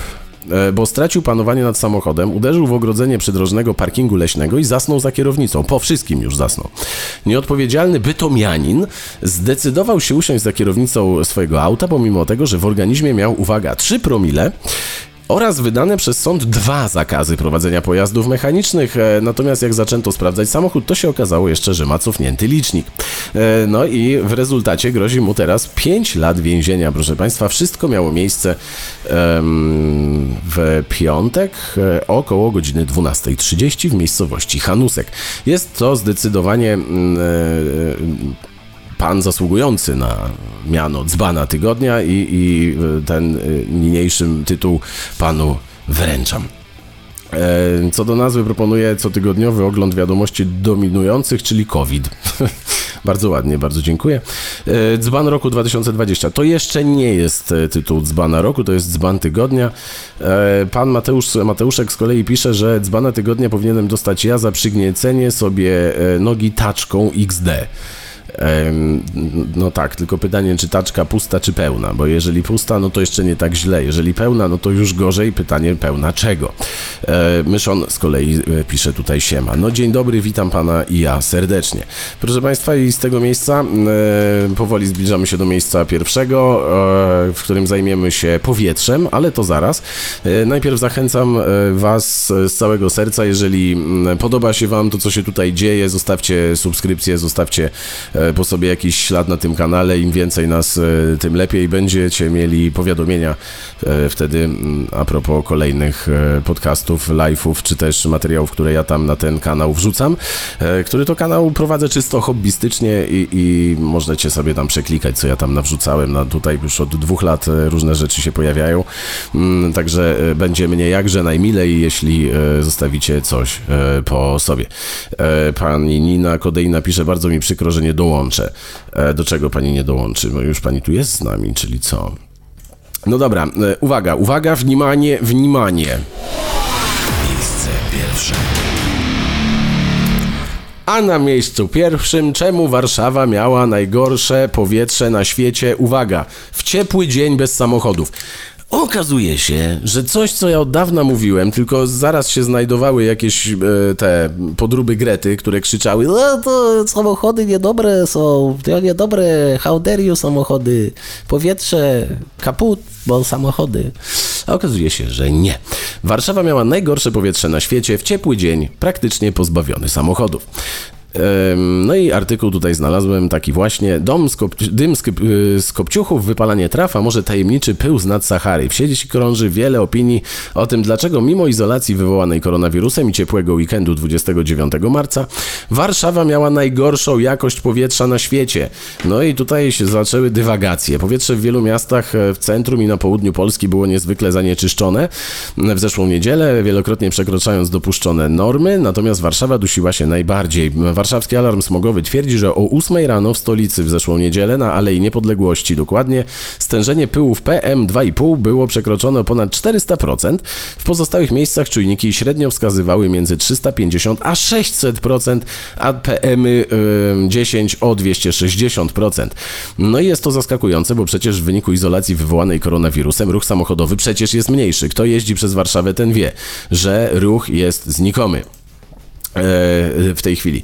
bo stracił panowanie nad samochodem, uderzył w ogrodzenie przydrożnego parkingu leśnego i zasnął za kierownicą. Po wszystkim już zasnął. Nieodpowiedzialny bytomianin zdecydował się usiąść za kierownicą swojego auta, pomimo tego, że w organizmie miał, uwaga, 3 promile oraz wydane przez sąd dwa zakazy prowadzenia pojazdów mechanicznych. E, natomiast jak zaczęto sprawdzać samochód, to się okazało jeszcze, że ma cofnięty licznik. E, no i w rezultacie grozi mu teraz 5 lat więzienia, proszę Państwa. Wszystko miało miejsce w piątek e, około godziny 12.30 w miejscowości Hanusek. Jest to zdecydowanie mm, pan zasługujący na miano dzbana tygodnia i, i e, ten e, niniejszym tytuł panu wręczam. E, Co do nazwy proponuję cotygodniowy ogląd wiadomości dominujących, czyli COVID. bardzo ładnie, bardzo dziękuję. Dzban roku 2020. To jeszcze nie jest tytuł dzbana roku, to jest dzban tygodnia. Pan Mateusz, Mateuszek z kolei pisze, że dzbana tygodnia powinienem dostać ja za przygniecenie sobie nogi taczką XD. No tak, tylko pytanie, czy taczka pusta, czy pełna, bo jeżeli pusta, no to jeszcze nie tak źle, jeżeli pełna, no to już gorzej, pytanie pełna czego. E, Myszon z kolei e, pisze tutaj siema. No dzień dobry, witam pana i ja serdecznie. Proszę państwa, i z tego miejsca e, powoli zbliżamy się do miejsca pierwszego, w którym zajmiemy się powietrzem, ale to zaraz. Najpierw zachęcam was z całego serca, jeżeli mm, podoba się wam to, co się tutaj dzieje, zostawcie subskrypcję, zostawcie po sobie jakiś ślad na tym kanale. Im więcej nas, e, tym lepiej. Będziecie mieli powiadomienia e, wtedy mm, a propos kolejnych e, podcastów, live'ów, czy też materiałów, które ja tam na ten kanał wrzucam, e, który to kanał prowadzę czysto hobbystycznie i, i możecie sobie tam przeklikać, co ja tam nawrzucałem. No, tutaj już od dwóch lat e, różne rzeczy się pojawiają, Mm, także e, będzie mnie jakże najmilej, jeśli e, zostawicie coś e, po sobie. E, Pani Nina Kodeina pisze, bardzo mi przykro, że nie dołączę. E, do czego pani nie dołączy? Bo już pani tu jest z nami, czyli co? No dobra, e, uwaga, uwaga, wnimanie, wnimanie. Miejsce pierwsze. A na miejscu pierwszym, czemu Warszawa miała najgorsze powietrze na świecie? Uwaga, w ciepły dzień bez samochodów. Okazuje się, że coś, co ja od dawna mówiłem, tylko zaraz się znajdowały jakieś e, te podróby Grety, które krzyczały no to samochody niedobre są, to niedobre, you samochody, powietrze, kaput, bo samochody. A okazuje się, że nie. Warszawa miała najgorsze powietrze na świecie w ciepły dzień, praktycznie pozbawiony samochodów. No i artykuł tutaj znalazłem taki właśnie. Dom z kop- dym z, kop- y, z kopciuchów, wypalanie traw, a może tajemniczy pył z nad Sahary. W sieci krąży wiele opinii o tym, dlaczego mimo izolacji wywołanej koronawirusem i ciepłego weekendu 29 marca, Warszawa miała najgorszą jakość powietrza na świecie. No i tutaj się zaczęły dywagacje. Powietrze w wielu miastach e, w centrum i na południu Polski było niezwykle zanieczyszczone. W zeszłą niedzielę, wielokrotnie przekraczając dopuszczone normy, natomiast Warszawa dusiła się najbardziej. Warszawski Alarm Smogowy twierdzi, że o 8 rano w stolicy w zeszłą niedzielę na Alei Niepodległości dokładnie stężenie pyłów PM2,5 było przekroczone o ponad 400%. W pozostałych miejscach czujniki średnio wskazywały między 350 a 600%, a PM10 o 260%. No i jest to zaskakujące, bo przecież w wyniku izolacji wywołanej koronawirusem ruch samochodowy przecież jest mniejszy. Kto jeździ przez Warszawę, ten wie, że ruch jest znikomy w tej chwili.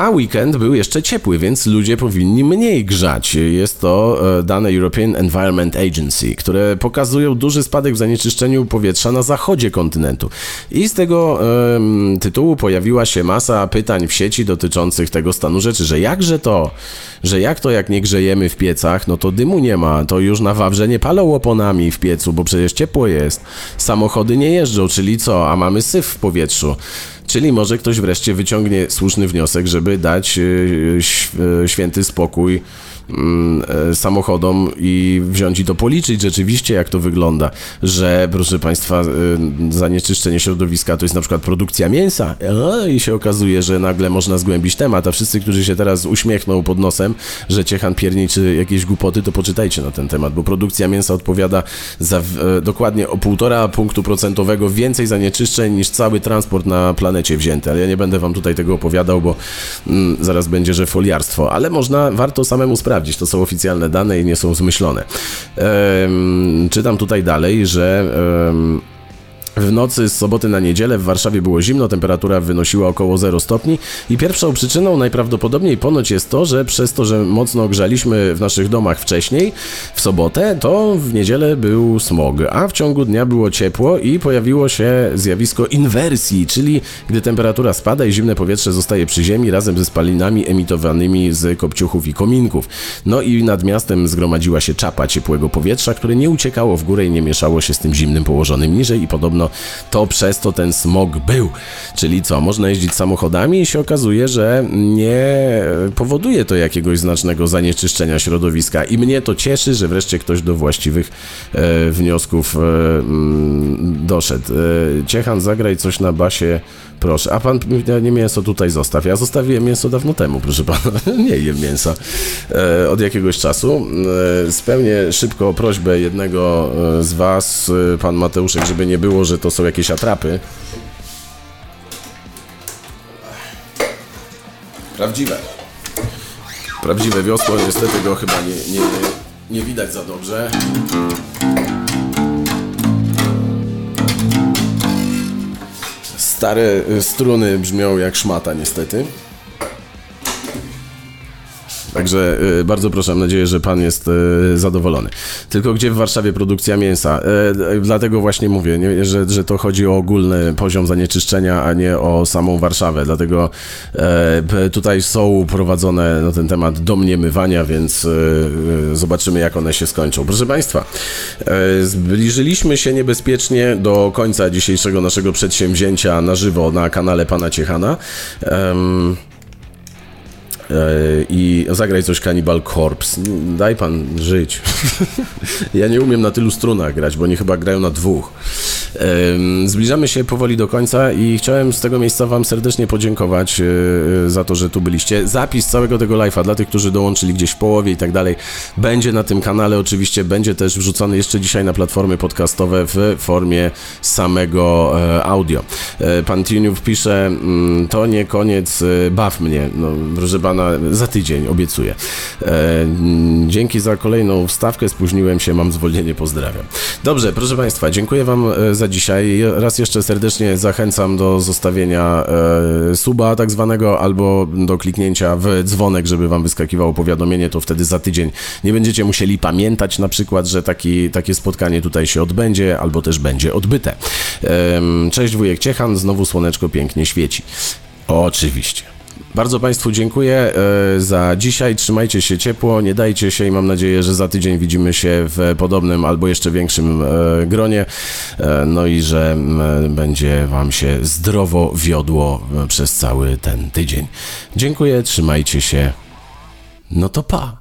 A weekend był jeszcze ciepły, więc ludzie powinni mniej grzać. Jest to e, dane European Environment Agency, które pokazują duży spadek w zanieczyszczeniu powietrza na zachodzie kontynentu. I z tego em, tytułu pojawiła się masa pytań w sieci dotyczących tego stanu rzeczy, że jakże to, że jak to jak nie grzejemy w piecach, no to dymu nie ma, to już na Wawrze nie palą oponami w piecu, bo przecież ciepło jest. Samochody nie jeżdżą, czyli co, a mamy syf w powietrzu. Czyli może ktoś wreszcie wyciągnie słuszny wniosek, żeby dać y, ś- y, święty spokój e, samochodom i wziąć i to policzyć rzeczywiście, jak to wygląda, że proszę Państwa, y, zanieczyszczenie środowiska to jest na przykład produkcja mięsa i się okazuje, że nagle można zgłębić temat, a wszyscy, którzy się teraz uśmiechną pod nosem, że Ciechan pierniczy jakieś głupoty, to poczytajcie na ten temat, bo produkcja mięsa odpowiada za e, dokładnie o 1,5 punktu procentowego więcej zanieczyszczeń niż cały transport na planecie wzięty, ale ja nie będę Wam tutaj tego opowiadał, bo mm, zaraz będzie, że foliarstwo, ale można, warto samemu sprawdzić, to są oficjalne dane i nie są zmyślone. Czytam tutaj dalej, że W nocy z soboty na niedzielę w Warszawie było zimno, temperatura wynosiła około 0 stopni i pierwszą przyczyną najprawdopodobniej ponoć jest to, że przez to, że mocno grzaliśmy w naszych domach wcześniej, w sobotę, to w niedzielę był smog, a w ciągu dnia było ciepło i pojawiło się zjawisko inwersji, czyli gdy temperatura spada i zimne powietrze zostaje przy ziemi razem ze spalinami emitowanymi z kopciuchów i kominków. No i nad miastem zgromadziła się czapa ciepłego powietrza, które nie uciekało w górę i nie mieszało się z tym zimnym położonym niżej i podobno to przez to ten smog był. Czyli co, można jeździć samochodami i się okazuje, że nie powoduje to jakiegoś znacznego zanieczyszczenia środowiska i mnie to cieszy, że wreszcie ktoś do właściwych e, wniosków e, mm, doszedł. E, Ciechan, zagraj coś na basie, proszę. A pan nie mięso tutaj zostaw. Ja zostawiłem mięso dawno temu, proszę pana. nie jem mięsa e, od jakiegoś czasu. E, spełnię szybko prośbę jednego e, z was, e, pan Mateuszek, żeby nie było, że to są jakieś atrapy. Prawdziwe. Prawdziwe wiosło, niestety go chyba nie, nie, nie widać za dobrze. Stare y, struny brzmią jak szmata, niestety. Także y, bardzo proszę, mam nadzieję, że pan jest y, zadowolony. Tylko gdzie w Warszawie produkcja mięsa? E, dlatego właśnie mówię, nie, że, że to chodzi o ogólny poziom zanieczyszczenia, a nie o samą Warszawę. Dlatego e, tutaj są prowadzone na ten temat domniemywania, więc zobaczymy, jak one się skończą. Proszę Państwa, e, zbliżyliśmy się niebezpiecznie do końca dzisiejszego naszego przedsięwzięcia na żywo na kanale Pana Ciechana. E, i zagraj coś Cannibal Corpse. Daj pan żyć. ja nie umiem na tylu strunach grać, bo oni chyba grają na dwóch. Zbliżamy się powoli do końca i chciałem z tego miejsca wam serdecznie podziękować e, e, za to, że tu byliście. Zapis całego tego live'a dla tych, którzy dołączyli gdzieś w połowie i tak dalej, będzie na tym kanale. Oczywiście będzie też wrzucony jeszcze dzisiaj na platformy podcastowe w formie samego e, audio. Pan Tiniów pisze, mm, to nie koniec, baw mnie. No, proszę pana, za tydzień, obiecuję. Mm, Dzięki za kolejną wstawkę, spóźniłem się, mam zwolnienie, pozdrawiam. Dobrze, proszę Państwa, dziękuję Wam e, za dzisiaj. Raz jeszcze serdecznie zachęcam do zostawienia e, suba tak zwanego, albo do kliknięcia w dzwonek, żeby Wam wyskakiwało powiadomienie, to wtedy za tydzień nie będziecie musieli pamiętać na przykład, że taki, takie spotkanie tutaj się odbędzie, albo też będzie odbyte. Em, Cześć wujek Ciechan, znowu słoneczko pięknie świeci. Oczywiście. Bardzo Państwu dziękuję e, za dzisiaj. Trzymajcie się ciepło, nie dajcie się i mam nadzieję, że za tydzień widzimy się w podobnym albo jeszcze większym e, gronie. E, No i że będzie Wam się zdrowo wiodło przez cały ten tydzień. Dziękuję, trzymajcie się. No to pa.